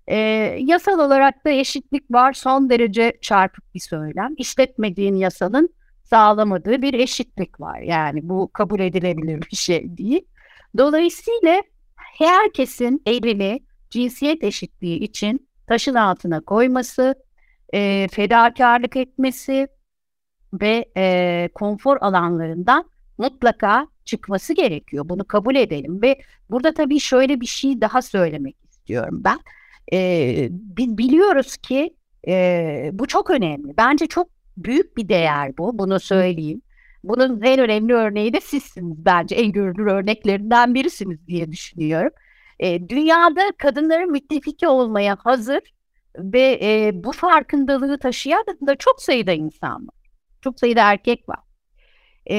E, yasal olarak da eşitlik var. Son derece çarpık bir söylem. İşletmediğin yasanın sağlamadığı bir eşitlik var. Yani bu kabul edilebilir bir şey değil. Dolayısıyla herkesin elini cinsiyet eşitliği için taşın altına koyması, e, fedakarlık etmesi ve e, konfor alanlarından mutlaka çıkması gerekiyor. Bunu kabul edelim ve burada tabii şöyle bir şey daha söylemek istiyorum ben. E, biz biliyoruz ki e, bu çok önemli. Bence çok büyük bir değer bu. Bunu söyleyeyim. Bunun en önemli örneği de sizsiniz bence. En görünür örneklerinden birisiniz diye düşünüyorum. E, dünyada kadınların müttefiki olmaya hazır ve e, bu farkındalığı taşıyan da çok sayıda insan var. Çok sayıda erkek var. E,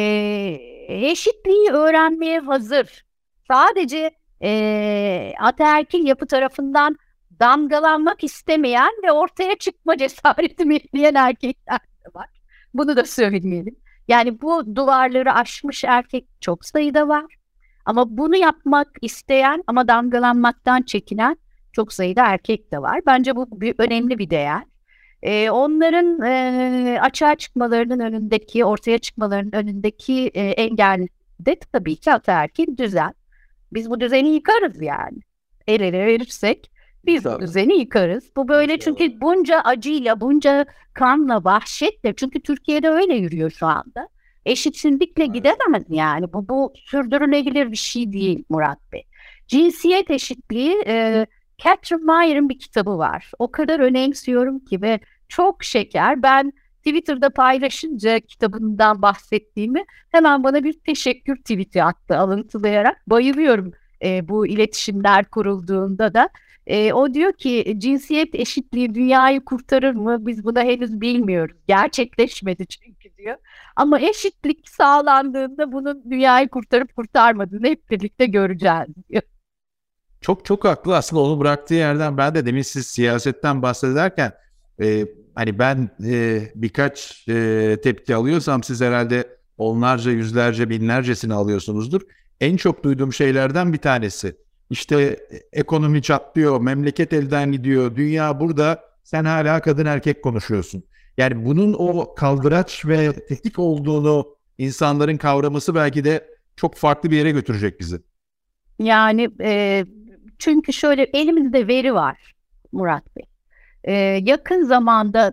eşitliği öğrenmeye hazır. Sadece e, ataerkil yapı tarafından damgalanmak istemeyen ve ortaya çıkma cesareti bekleyen erkekler de var. Bunu da söyleyelim. Yani bu duvarları aşmış erkek çok sayıda var. Ama bunu yapmak isteyen ama damgalanmaktan çekinen çok sayıda erkek de var. Bence bu bir, önemli bir değer. Ee, onların e, açığa çıkmalarının önündeki, ortaya çıkmalarının önündeki e, engel de tabii ki ataerkil düzen. Biz bu düzeni yıkarız yani. El ele verirsek biz Tabii. düzeni yıkarız. Bu böyle çünkü bunca acıyla, bunca kanla, vahşetle çünkü Türkiye'de öyle yürüyor şu anda. Eşitsizlikle evet. gidemez yani. Bu, bu sürdürülebilir bir şey değil Murat Bey. Cinsiyet eşitliği e, Catherine Mayer'ın bir kitabı var. O kadar önemsiyorum ki ve çok şeker. Ben Twitter'da paylaşınca kitabından bahsettiğimi hemen bana bir teşekkür tweet'i attı alıntılayarak. Bayılıyorum e, bu iletişimler kurulduğunda da. E, o diyor ki cinsiyet eşitliği dünyayı kurtarır mı? Biz buna henüz bilmiyoruz. Gerçekleşmedi çünkü diyor. Ama eşitlik sağlandığında bunun dünyayı kurtarıp kurtarmadığını hep birlikte göreceğiz diyor. Çok çok haklı aslında onu bıraktığı yerden ben de demin siz siyasetten bahsederken e, hani ben e, birkaç e, tepki alıyorsam siz herhalde onlarca yüzlerce binlercesini alıyorsunuzdur. En çok duyduğum şeylerden bir tanesi. İşte ekonomi çatlıyor, memleket elden gidiyor, dünya burada, sen hala kadın erkek konuşuyorsun. Yani bunun o kaldıraç ve tehdit olduğunu insanların kavraması belki de çok farklı bir yere götürecek bizi. Yani e, çünkü şöyle elimizde veri var Murat Bey. E, yakın zamanda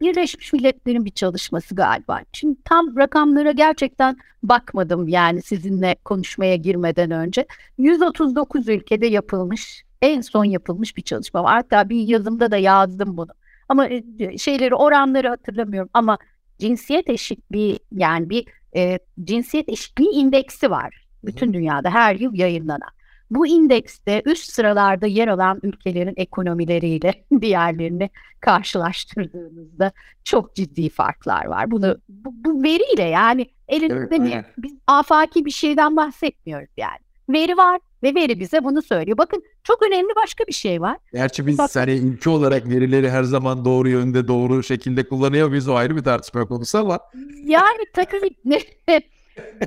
Birleşmiş Milletler'in bir çalışması galiba. Şimdi tam rakamlara gerçekten bakmadım yani sizinle konuşmaya girmeden önce. 139 ülkede yapılmış, en son yapılmış bir çalışma var. Hatta bir yazımda da yazdım bunu. Ama e, şeyleri, oranları hatırlamıyorum ama cinsiyet eşitliği yani bir e, cinsiyet eşitliği indeksi var. Bütün dünyada her yıl yayınlanan. Bu indekste üst sıralarda yer alan ülkelerin ekonomileriyle diğerlerini karşılaştırdığımızda çok ciddi farklar var. Bunu bu, bu veriyle yani elimizde evet, bir, biz afaki bir şeyden bahsetmiyoruz yani. Veri var ve veri bize bunu söylüyor. Bakın çok önemli başka bir şey var. Gerçi biz Bak, hani ülke olarak verileri her zaman doğru yönde doğru şekilde kullanıyor muyuz o ayrı bir tartışma konusu ama. Yani tabii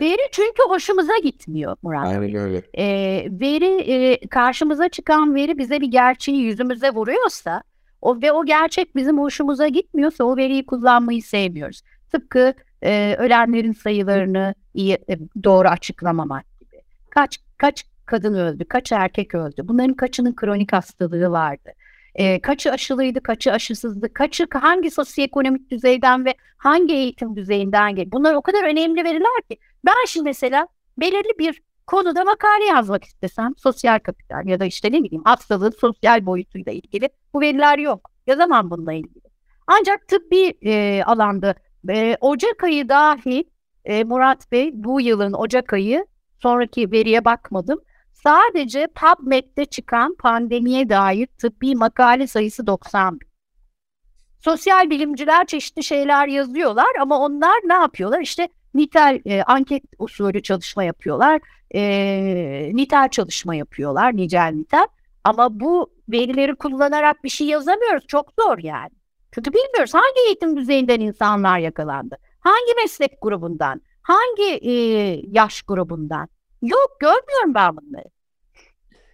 Veri çünkü hoşumuza gitmiyor Murat. Aynen öyle. E, veri e, karşımıza çıkan veri bize bir gerçeği yüzümüze vuruyorsa o ve o gerçek bizim hoşumuza gitmiyorsa o veriyi kullanmayı sevmiyoruz. Tıpkı e, ölenlerin sayılarını iyi e, doğru açıklamamak gibi. Kaç kaç kadın öldü, kaç erkek öldü. Bunların kaçının kronik hastalığı vardı. E, kaçı aşılıydı, kaçı aşısızdı, kaçı hangi sosyoekonomik düzeyden ve hangi eğitim düzeyinden geliyor. Bunlar o kadar önemli veriler ki. Ben şimdi mesela belirli bir konuda makale yazmak istesem sosyal kapital ya da işte ne bileyim hastalığın sosyal boyutuyla ilgili bu veriler yok. Yazamam bununla ilgili. Ancak tıbbi e, alanda e, Ocak ayı dahil e, Murat Bey bu yılın Ocak ayı sonraki veriye bakmadım. Sadece PubMed'de çıkan pandemiye dair tıbbi makale sayısı 90 Sosyal bilimciler çeşitli şeyler yazıyorlar ama onlar ne yapıyorlar? İşte nitel e, anket usulü çalışma yapıyorlar, e, nitel çalışma yapıyorlar, nicel nitel. Ama bu verileri kullanarak bir şey yazamıyoruz. Çok zor yani. Çünkü bilmiyoruz hangi eğitim düzeyinden insanlar yakalandı. Hangi meslek grubundan, hangi e, yaş grubundan. Yok görmüyorum ben bunları.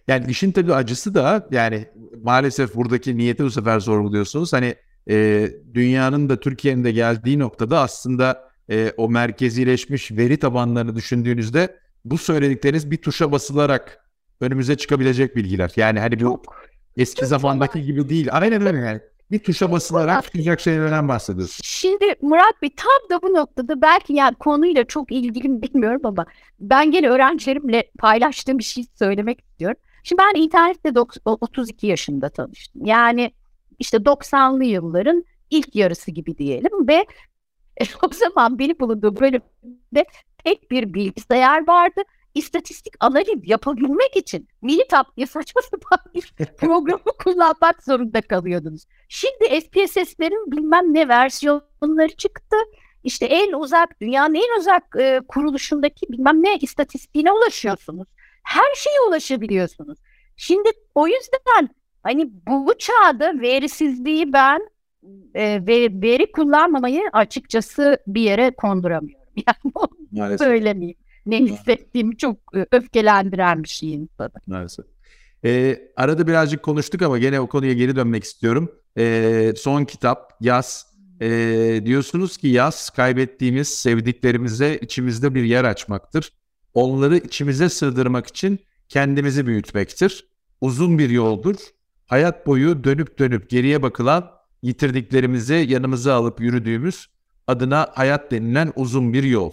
Yani işin tabii acısı da yani maalesef buradaki niyeti bu sefer sorguluyorsunuz. Hani e, dünyanın da Türkiye'nin de geldiği noktada aslında e, o merkezileşmiş veri tabanlarını düşündüğünüzde bu söyledikleriniz bir tuşa basılarak önümüze çıkabilecek bilgiler. Yani hani bu eski çok zamandaki gibi değil. Aynen öyle yani. Bir tuşa basılarak çıkacak şeylerden bahsediyorsun. Şimdi Murat Bey tam da bu noktada belki yani konuyla çok ilgili bilmiyorum ama ben gene öğrencilerimle paylaştığım bir şey söylemek istiyorum. Şimdi ben internette 32 yaşında tanıştım. Yani işte 90'lı yılların ilk yarısı gibi diyelim ve o zaman beni bulunduğum bölümde tek bir bilgisayar vardı. İstatistik analiz yapabilmek için Minitap diye saçma sapan bir programı kullanmak zorunda kalıyordunuz. Şimdi SPSS'lerin bilmem ne versiyonları çıktı. İşte en uzak, dünyanın en uzak e, kuruluşundaki bilmem ne istatistiğine ulaşıyorsunuz. Her şeye ulaşabiliyorsunuz. Şimdi o yüzden hani bu çağda verisizliği ben e, veri, veri kullanmamayı açıkçası bir yere konduramıyorum. Yani onu söylemeyeyim. Ne hissettiğimi çok e, öfkelendiren bir şey insanı. Maalesef. Ee, arada birazcık konuştuk ama gene o konuya geri dönmek istiyorum. Ee, son kitap Yaz. Ee, diyorsunuz ki yaz kaybettiğimiz sevdiklerimize içimizde bir yer açmaktır. Onları içimize sığdırmak için kendimizi büyütmektir. Uzun bir yoldur. Hayat boyu dönüp dönüp geriye bakılan yitirdiklerimizi yanımıza alıp yürüdüğümüz adına hayat denilen uzun bir yol.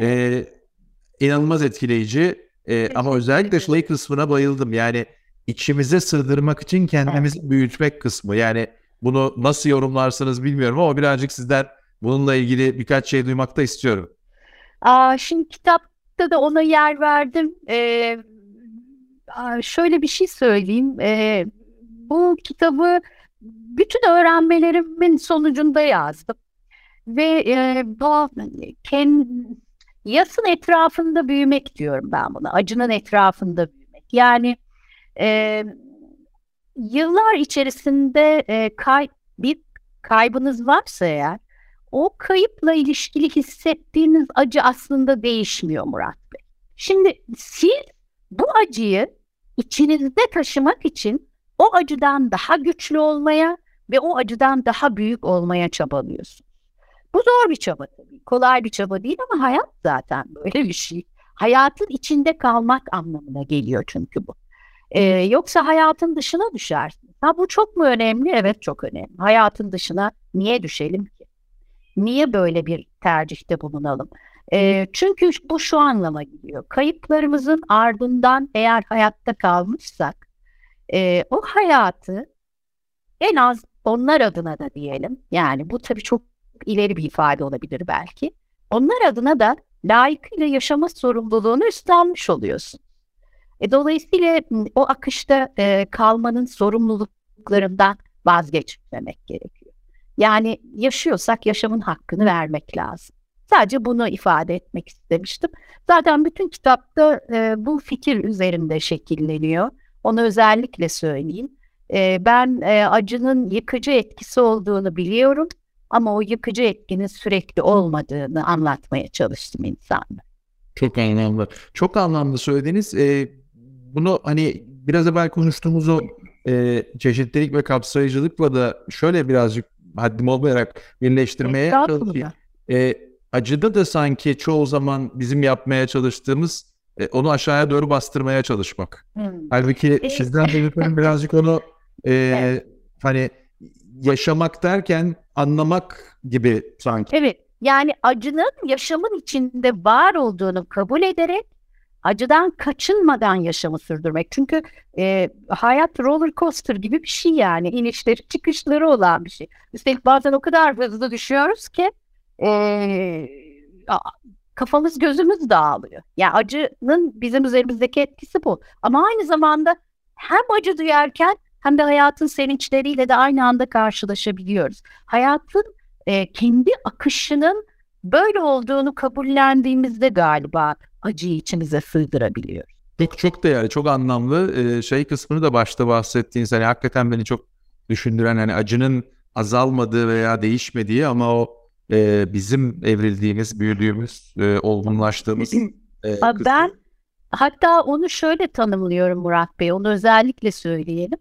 Ee, inanılmaz etkileyici ee, ama özellikle şey kısmına bayıldım. Yani içimize sığdırmak için kendimizi büyütmek kısmı. Yani bunu nasıl yorumlarsınız bilmiyorum ama birazcık sizden bununla ilgili birkaç şey duymak da istiyorum. Aa, şimdi kitapta da ona yer verdim. Ee, şöyle bir şey söyleyeyim. Ee, bu kitabı bütün öğrenmelerimin sonucunda yazdım. Ve e, bu kend, yasın etrafında büyümek diyorum ben buna. Acının etrafında büyümek. Yani e, yıllar içerisinde e, kay, bir kaybınız varsa eğer o kayıpla ilişkili hissettiğiniz acı aslında değişmiyor Murat Bey. Şimdi siz bu acıyı içinizde taşımak için o acıdan daha güçlü olmaya ve o acıdan daha büyük olmaya çabalıyorsunuz. Bu zor bir çaba tabii. Kolay bir çaba değil ama hayat zaten böyle bir şey. Hayatın içinde kalmak anlamına geliyor çünkü bu. Ee, yoksa hayatın dışına düşersin. Ha bu çok mu önemli? Evet çok önemli. Hayatın dışına niye düşelim ki? Niye böyle bir tercihte bulunalım? E, çünkü bu şu anlama geliyor. Kayıplarımızın ardından eğer hayatta kalmışsak e, o hayatı en az onlar adına da diyelim. Yani bu tabii çok ileri bir ifade olabilir belki. Onlar adına da layıkıyla yaşama sorumluluğunu üstlenmiş oluyorsun. E, dolayısıyla o akışta e, kalmanın sorumluluklarından vazgeçmemek gerekiyor. Yani yaşıyorsak yaşamın hakkını vermek lazım. Sadece bunu ifade etmek istemiştim. Zaten bütün kitapta e, bu fikir üzerinde şekilleniyor. Onu özellikle söyleyeyim. E, ben e, acının yıkıcı etkisi olduğunu biliyorum ama o yıkıcı etkinin sürekli olmadığını anlatmaya çalıştım insanlara. Çok anlamlı. Çok anlamlı söylediniz. E, bunu hani biraz evvel konuştuğumuz o e, çeşitlilik ve kapsayıcılıkla da şöyle birazcık haddim olmayarak birleştirmeye çalışayım. E, acıda da sanki çoğu zaman bizim yapmaya çalıştığımız e, onu aşağıya doğru bastırmaya çalışmak. Hmm. Halbuki e, sizden duyduklarım birazcık onu e, evet. hani yaşamak derken anlamak gibi sanki. Evet. Yani acının yaşamın içinde var olduğunu kabul ederek acıdan kaçınmadan yaşamı sürdürmek. Çünkü e, hayat roller coaster gibi bir şey yani. inişleri çıkışları olan bir şey. Üstelik bazen o kadar hızlı düşüyoruz ki e, kafamız gözümüz dağılıyor. Yani acının bizim üzerimizdeki etkisi bu. Ama aynı zamanda hem acı duyarken hem de hayatın sevinçleriyle de aynı anda karşılaşabiliyoruz. Hayatın e, kendi akışının böyle olduğunu kabullendiğimizde galiba acıyı içimize sığdırabiliyoruz. Çok, çok değerli, çok anlamlı. Ee, şey kısmını da başta bahsettiğiniz hani hakikaten beni çok düşündüren hani acının azalmadığı veya değişmediği ama o e, bizim evrildiğimiz, büyüdüğümüz, e, olgunlaştığımız e, Ben hatta onu şöyle tanımlıyorum Murat Bey, onu özellikle söyleyelim.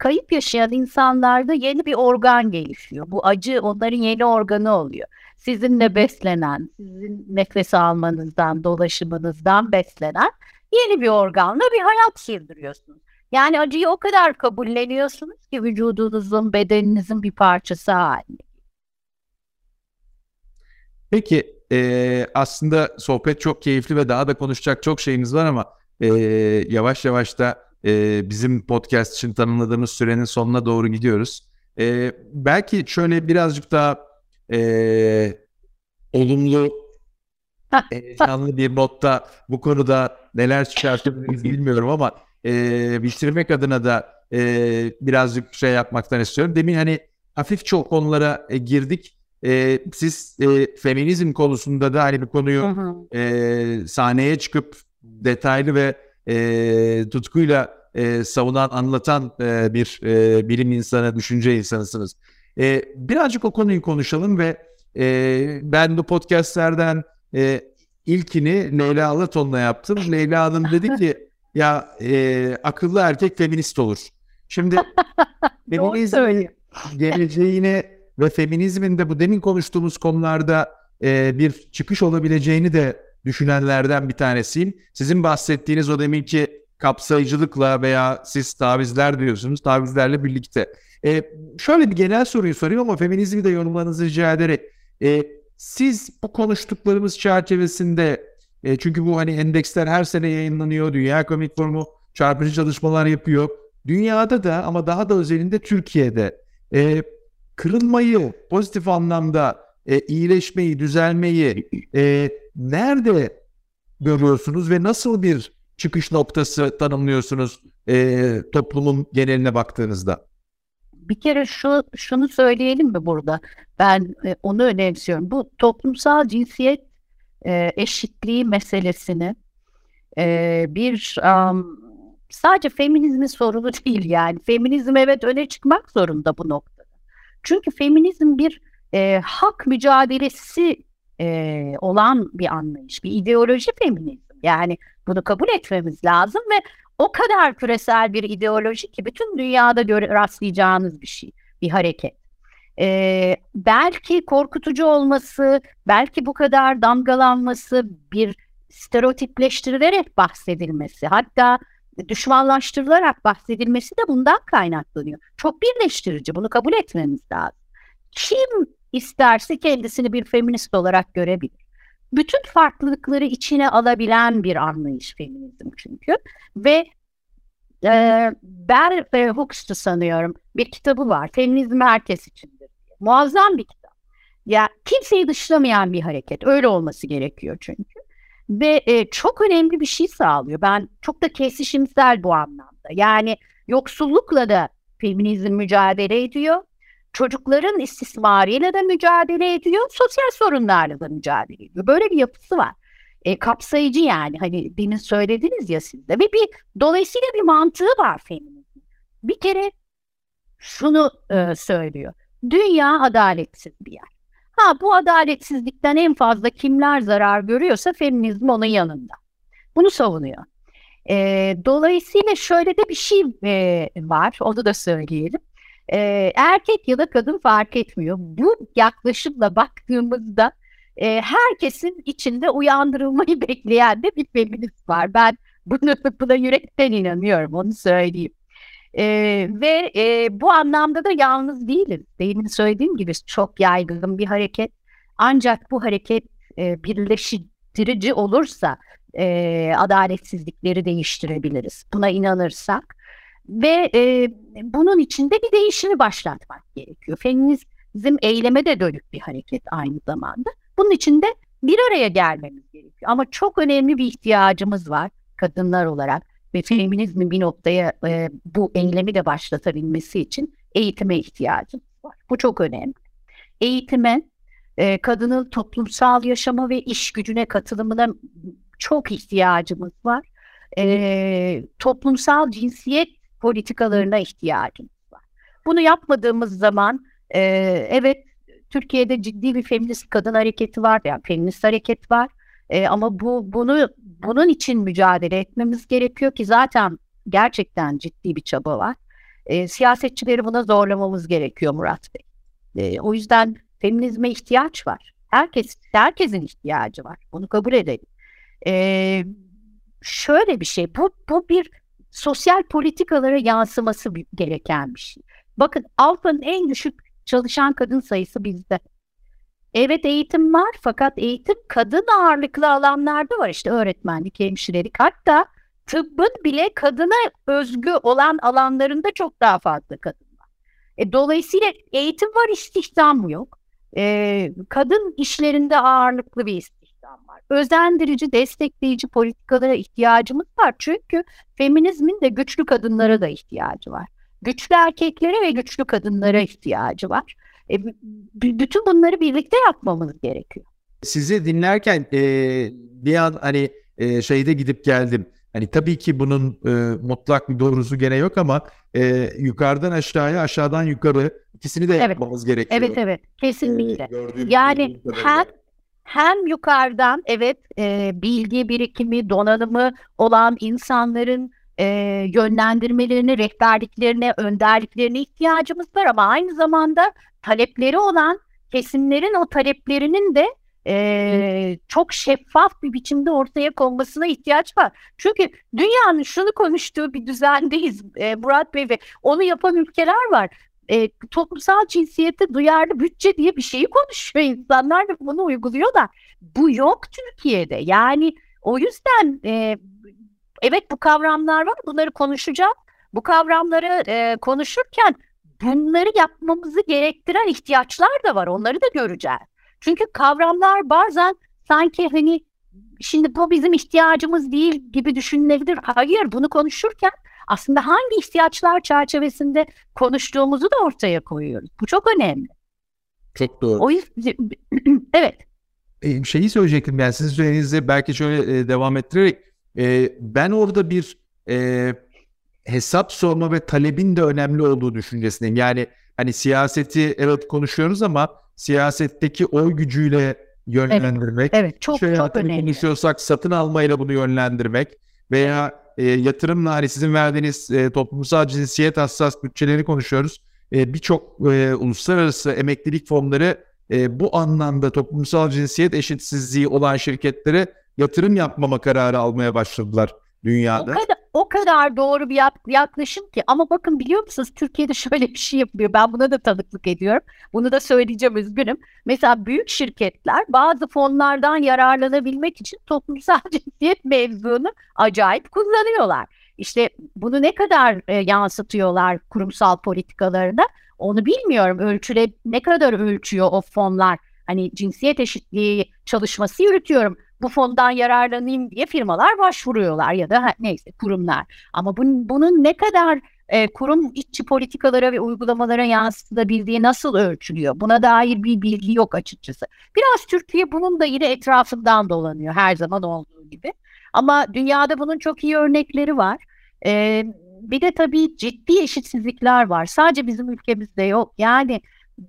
Kayıp yaşayan insanlarda yeni bir organ gelişiyor. Bu acı onların yeni organı oluyor. Sizinle beslenen, sizin nefes almanızdan, dolaşımınızdan beslenen yeni bir organla bir hayat sürdürüyorsunuz. Yani acıyı o kadar kabulleniyorsunuz ki vücudunuzun, bedeninizin bir parçası haline. Peki e, aslında sohbet çok keyifli ve daha da konuşacak çok şeyimiz var ama e, yavaş yavaş da e, bizim podcast için tanımladığımız sürenin sonuna doğru gidiyoruz. E, belki şöyle birazcık daha e, olumlu canlı bir notta bu konuda neler çıkartabiliriz bilmiyorum ama e, bitirmek adına da e, birazcık şey yapmaktan istiyorum. Demin hani hafif çok konulara e, girdik e, siz e, feminizm konusunda da hani bir konuyu. E, sahneye çıkıp detaylı ve e, tutkuyla e, savunan, anlatan e, bir e, bilim insanı, düşünce insanısınız. E, birazcık o konuyu konuşalım ve e, ben bu podcastlerden e, ilkini Leyla Alaton'la yaptım. Leyla Hanım dedi ki ya e, akıllı erkek feminist olur. Şimdi feminizm geleceğine ve feminizmin de bu demin konuştuğumuz konularda e, bir çıkış olabileceğini de düşünenlerden bir tanesiyim. Sizin bahsettiğiniz o deminki kapsayıcılıkla veya siz tavizler diyorsunuz, tavizlerle birlikte. E, şöyle bir genel soruyu sorayım ama feminizmi de yorumlarınızı rica ederek. E, siz bu konuştuklarımız çerçevesinde, e, çünkü bu hani endeksler her sene yayınlanıyor, Dünya Komik Forumu çarpıcı çalışmalar yapıyor. dünyada da ama daha da özelinde Türkiye'de e, kırılmayı pozitif anlamda e, iyileşmeyi, düzelmeyi e, nerede görüyorsunuz ve nasıl bir çıkış noktası tanımlıyorsunuz e, toplumun geneline baktığınızda? Bir kere şu şunu söyleyelim mi burada? Ben e, onu önemsiyorum. Bu toplumsal cinsiyet e, eşitliği meselesini e, bir um, sadece feminizmin sorunu değil yani. Feminizm evet öne çıkmak zorunda bu noktada. Çünkü feminizm bir e, hak mücadelesi e, olan bir anlayış, bir ideoloji feminizm. Yani bunu kabul etmemiz lazım ve o kadar küresel bir ideoloji ki bütün dünyada göre, rastlayacağınız bir şey, bir hareket. Ee, belki korkutucu olması, belki bu kadar damgalanması, bir stereotipleştirilerek bahsedilmesi, hatta düşmanlaştırılarak bahsedilmesi de bundan kaynaklanıyor. Çok birleştirici, bunu kabul etmemiz lazım. Kim isterse kendisini bir feminist olarak görebilir. Bütün farklılıkları içine alabilen bir anlayış feminizm çünkü. Ve e, Bell Hooks'tu sanıyorum bir kitabı var. Feminizm herkes içindir. Muazzam bir kitap. Ya kimseyi dışlamayan bir hareket. Öyle olması gerekiyor çünkü. Ve e, çok önemli bir şey sağlıyor. Ben çok da kesişimsel bu anlamda. Yani yoksullukla da feminizm mücadele ediyor çocukların istismarıyla da mücadele ediyor, sosyal sorunlarla da mücadele ediyor. Böyle bir yapısı var. E, kapsayıcı yani hani demin söylediniz ya siz de ve bir dolayısıyla bir mantığı var feminizmin. Bir kere şunu e, söylüyor. Dünya adaletsiz bir yer. Ha bu adaletsizlikten en fazla kimler zarar görüyorsa feminizm onun yanında. Bunu savunuyor. E, dolayısıyla şöyle de bir şey e, var, onu da söyleyelim e, erkek ya da kadın fark etmiyor. Bu yaklaşımla baktığımızda e, herkesin içinde uyandırılmayı bekleyen de bir feminist var. Ben bunu, buna yürekten inanıyorum, onu söyleyeyim. E, ve e, bu anlamda da yalnız değiliz. Demin söylediğim gibi çok yaygın bir hareket. Ancak bu hareket e, birleştirici olursa e, adaletsizlikleri değiştirebiliriz. Buna inanırsak ve e, bunun içinde bir değişimi başlatmak gerekiyor. Feminizm eyleme de dönük bir hareket aynı zamanda. Bunun içinde bir araya gelmemiz gerekiyor. Ama çok önemli bir ihtiyacımız var kadınlar olarak ve feminizmin bir noktaya e, bu eylemi de başlatabilmesi için eğitime ihtiyacımız var. Bu çok önemli. Eğitime, e, kadının toplumsal yaşama ve iş gücüne katılımına çok ihtiyacımız var. E, toplumsal cinsiyet politikalarına ihtiyacımız var. Bunu yapmadığımız zaman e, evet Türkiye'de ciddi bir feminist kadın hareketi var, yani feminist hareket var. E, ama bu bunu bunun için mücadele etmemiz gerekiyor ki zaten gerçekten ciddi bir çaba var. E, siyasetçileri buna zorlamamız gerekiyor Murat Bey. E, o yüzden feminizme ihtiyaç var. Herkes herkesin ihtiyacı var. Bunu kabul edelim. E, şöyle bir şey. Bu bu bir sosyal politikalara yansıması gereken bir şey. Bakın Avrupa'nın en düşük çalışan kadın sayısı bizde. Evet eğitim var fakat eğitim kadın ağırlıklı alanlarda var. İşte öğretmenlik, hemşirelik hatta tıbbın bile kadına özgü olan alanlarında çok daha fazla kadın var. E, dolayısıyla eğitim var istihdam yok. E, kadın işlerinde ağırlıklı bir. Özendirici, destekleyici politikalara ihtiyacımız var. Çünkü feminizmin de güçlü kadınlara da ihtiyacı var. Güçlü erkeklere ve güçlü kadınlara ihtiyacı var. E, bütün bunları birlikte yapmamız gerekiyor. Sizi dinlerken e, bir an hani e, şeyde gidip geldim. Hani tabii ki bunun e, mutlak bir doğrusu gene yok ama e, yukarıdan aşağıya, aşağıdan yukarı ikisini de evet. yapmamız gerekiyor. Evet evet kesinlikle. Ee, yani hem hem yukarıdan evet e, bilgi birikimi, donanımı olan insanların e, yönlendirmelerine, rehberliklerine, önderliklerine ihtiyacımız var ama aynı zamanda talepleri olan kesimlerin o taleplerinin de e, çok şeffaf bir biçimde ortaya konmasına ihtiyaç var. Çünkü dünyanın şunu konuştuğu bir düzendeyiz e, Murat Bey ve onu yapan ülkeler var e, toplumsal cinsiyete duyarlı bütçe diye bir şeyi konuşuyor insanlar ve bunu uyguluyorlar. Bu yok Türkiye'de. Yani o yüzden e, evet bu kavramlar var bunları konuşacağım bu kavramları e, konuşurken bunları yapmamızı gerektiren ihtiyaçlar da var. Onları da göreceğiz. Çünkü kavramlar bazen sanki hani şimdi bu bizim ihtiyacımız değil gibi düşünülebilir. Hayır bunu konuşurken aslında hangi ihtiyaçlar çerçevesinde konuştuğumuzu da ortaya koyuyoruz. Bu çok önemli. Çok doğru. O yüzden evet. E, şeyi söyleyecektim yani sizin söylediğinizde belki şöyle e, devam ettirerek e, ben orada bir e, hesap sorma ve talebin de önemli olduğu düşüncesindeyim. Yani hani siyaseti evet konuşuyoruz ama siyasetteki oy gücüyle yönlendirmek. Evet, evet çok şey çok önemli. konuşuyorsak satın almayla bunu yönlendirmek veya e, yatırımla hani sizin verdiğiniz e, toplumsal cinsiyet hassas bütçeleri konuşuyoruz. E, Birçok e, uluslararası emeklilik fonları e, bu anlamda toplumsal cinsiyet eşitsizliği olan şirketlere yatırım yapmama kararı almaya başladılar dünyada. O kadar, o kadar doğru bir yaklaşım ki ama bakın biliyor musunuz Türkiye'de şöyle bir şey yapıyor. Ben buna da tanıklık ediyorum. Bunu da söyleyeceğim üzgünüm. Mesela büyük şirketler bazı fonlardan yararlanabilmek için toplumsal cinsiyet mevzunu acayip kullanıyorlar. İşte bunu ne kadar e, yansıtıyorlar kurumsal politikalarına onu bilmiyorum. Ölçüle ne kadar ölçüyor o fonlar? Hani cinsiyet eşitliği çalışması yürütüyorum bu fondan yararlanayım diye firmalar başvuruyorlar ya da neyse kurumlar. Ama bunun, bunun ne kadar e, kurum içi politikalara ve uygulamalara yansıtabildiği nasıl ölçülüyor? Buna dair bir bilgi yok açıkçası. Biraz Türkiye bunun da yine etrafından dolanıyor her zaman olduğu gibi. Ama dünyada bunun çok iyi örnekleri var. E, bir de tabii ciddi eşitsizlikler var. Sadece bizim ülkemizde yok. Yani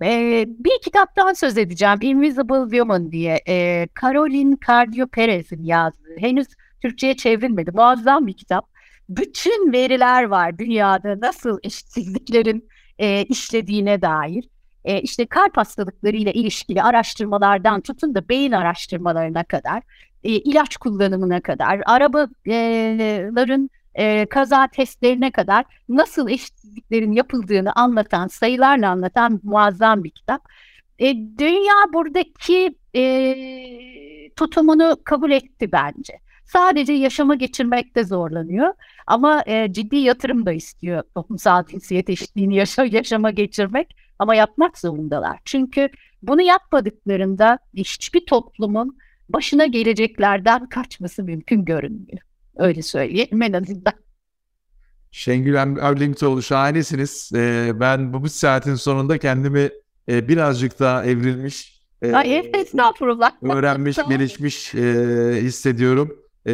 e, bir kitaptan söz edeceğim. Invisible Woman diye. E, Caroline Cardio Perez'in yazdığı. Henüz Türkçe'ye çevrilmedi. Muazzam bir kitap. Bütün veriler var dünyada nasıl eşitsizliklerin e, işlediğine dair. E, işte kalp hastalıklarıyla ilişkili araştırmalardan tutun da beyin araştırmalarına kadar, e, ilaç kullanımına kadar, arabaların e, kaza testlerine kadar nasıl eşitsizliklerin yapıldığını anlatan, sayılarla anlatan muazzam bir kitap. E, dünya buradaki e, tutumunu kabul etti bence. Sadece yaşama geçirmekte zorlanıyor ama e, ciddi yatırım da istiyor toplumsal cinsiyet eşitliğini yaşa, yaşama geçirmek ama yapmak zorundalar. Çünkü bunu yapmadıklarında hiçbir toplumun başına geleceklerden kaçması mümkün görünmüyor. Öyle söyleyelim en azından. Şengül Erlingtoğlu şahanesiniz. Ee, ben bu, bu saatin sonunda kendimi e, birazcık daha evrilmiş, e, Ay, estağfurullah. öğrenmiş, gelişmiş e, hissediyorum. E,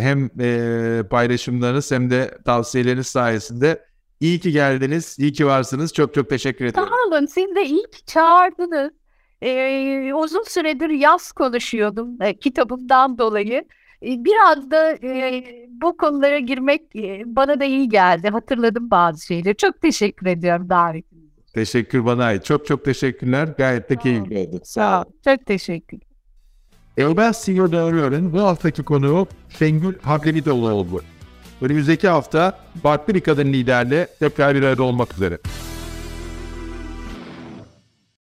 hem e, paylaşımlarınız hem de tavsiyeleriniz sayesinde. İyi ki geldiniz, iyi ki varsınız. Çok çok teşekkür ederim. Sağ olun, siz de iyi ki çağırdınız. Ee, uzun süredir yaz konuşuyordum e, kitabımdan dolayı. E, biraz da e, bu konulara girmek e, bana da iyi geldi. Hatırladım bazı şeyleri. Çok teşekkür ediyorum davetiniz Teşekkür bana ait. Çok çok teşekkürler. Gayet de keyifliydi. Sağ ol. Çok teşekkür. Elbaz CEO'da arıyorum. Bu haftaki konu Şengül Hablemidoğlu oldu. Önümüzdeki hafta farklı bir kadın liderle tekrar bir arada olmak üzere.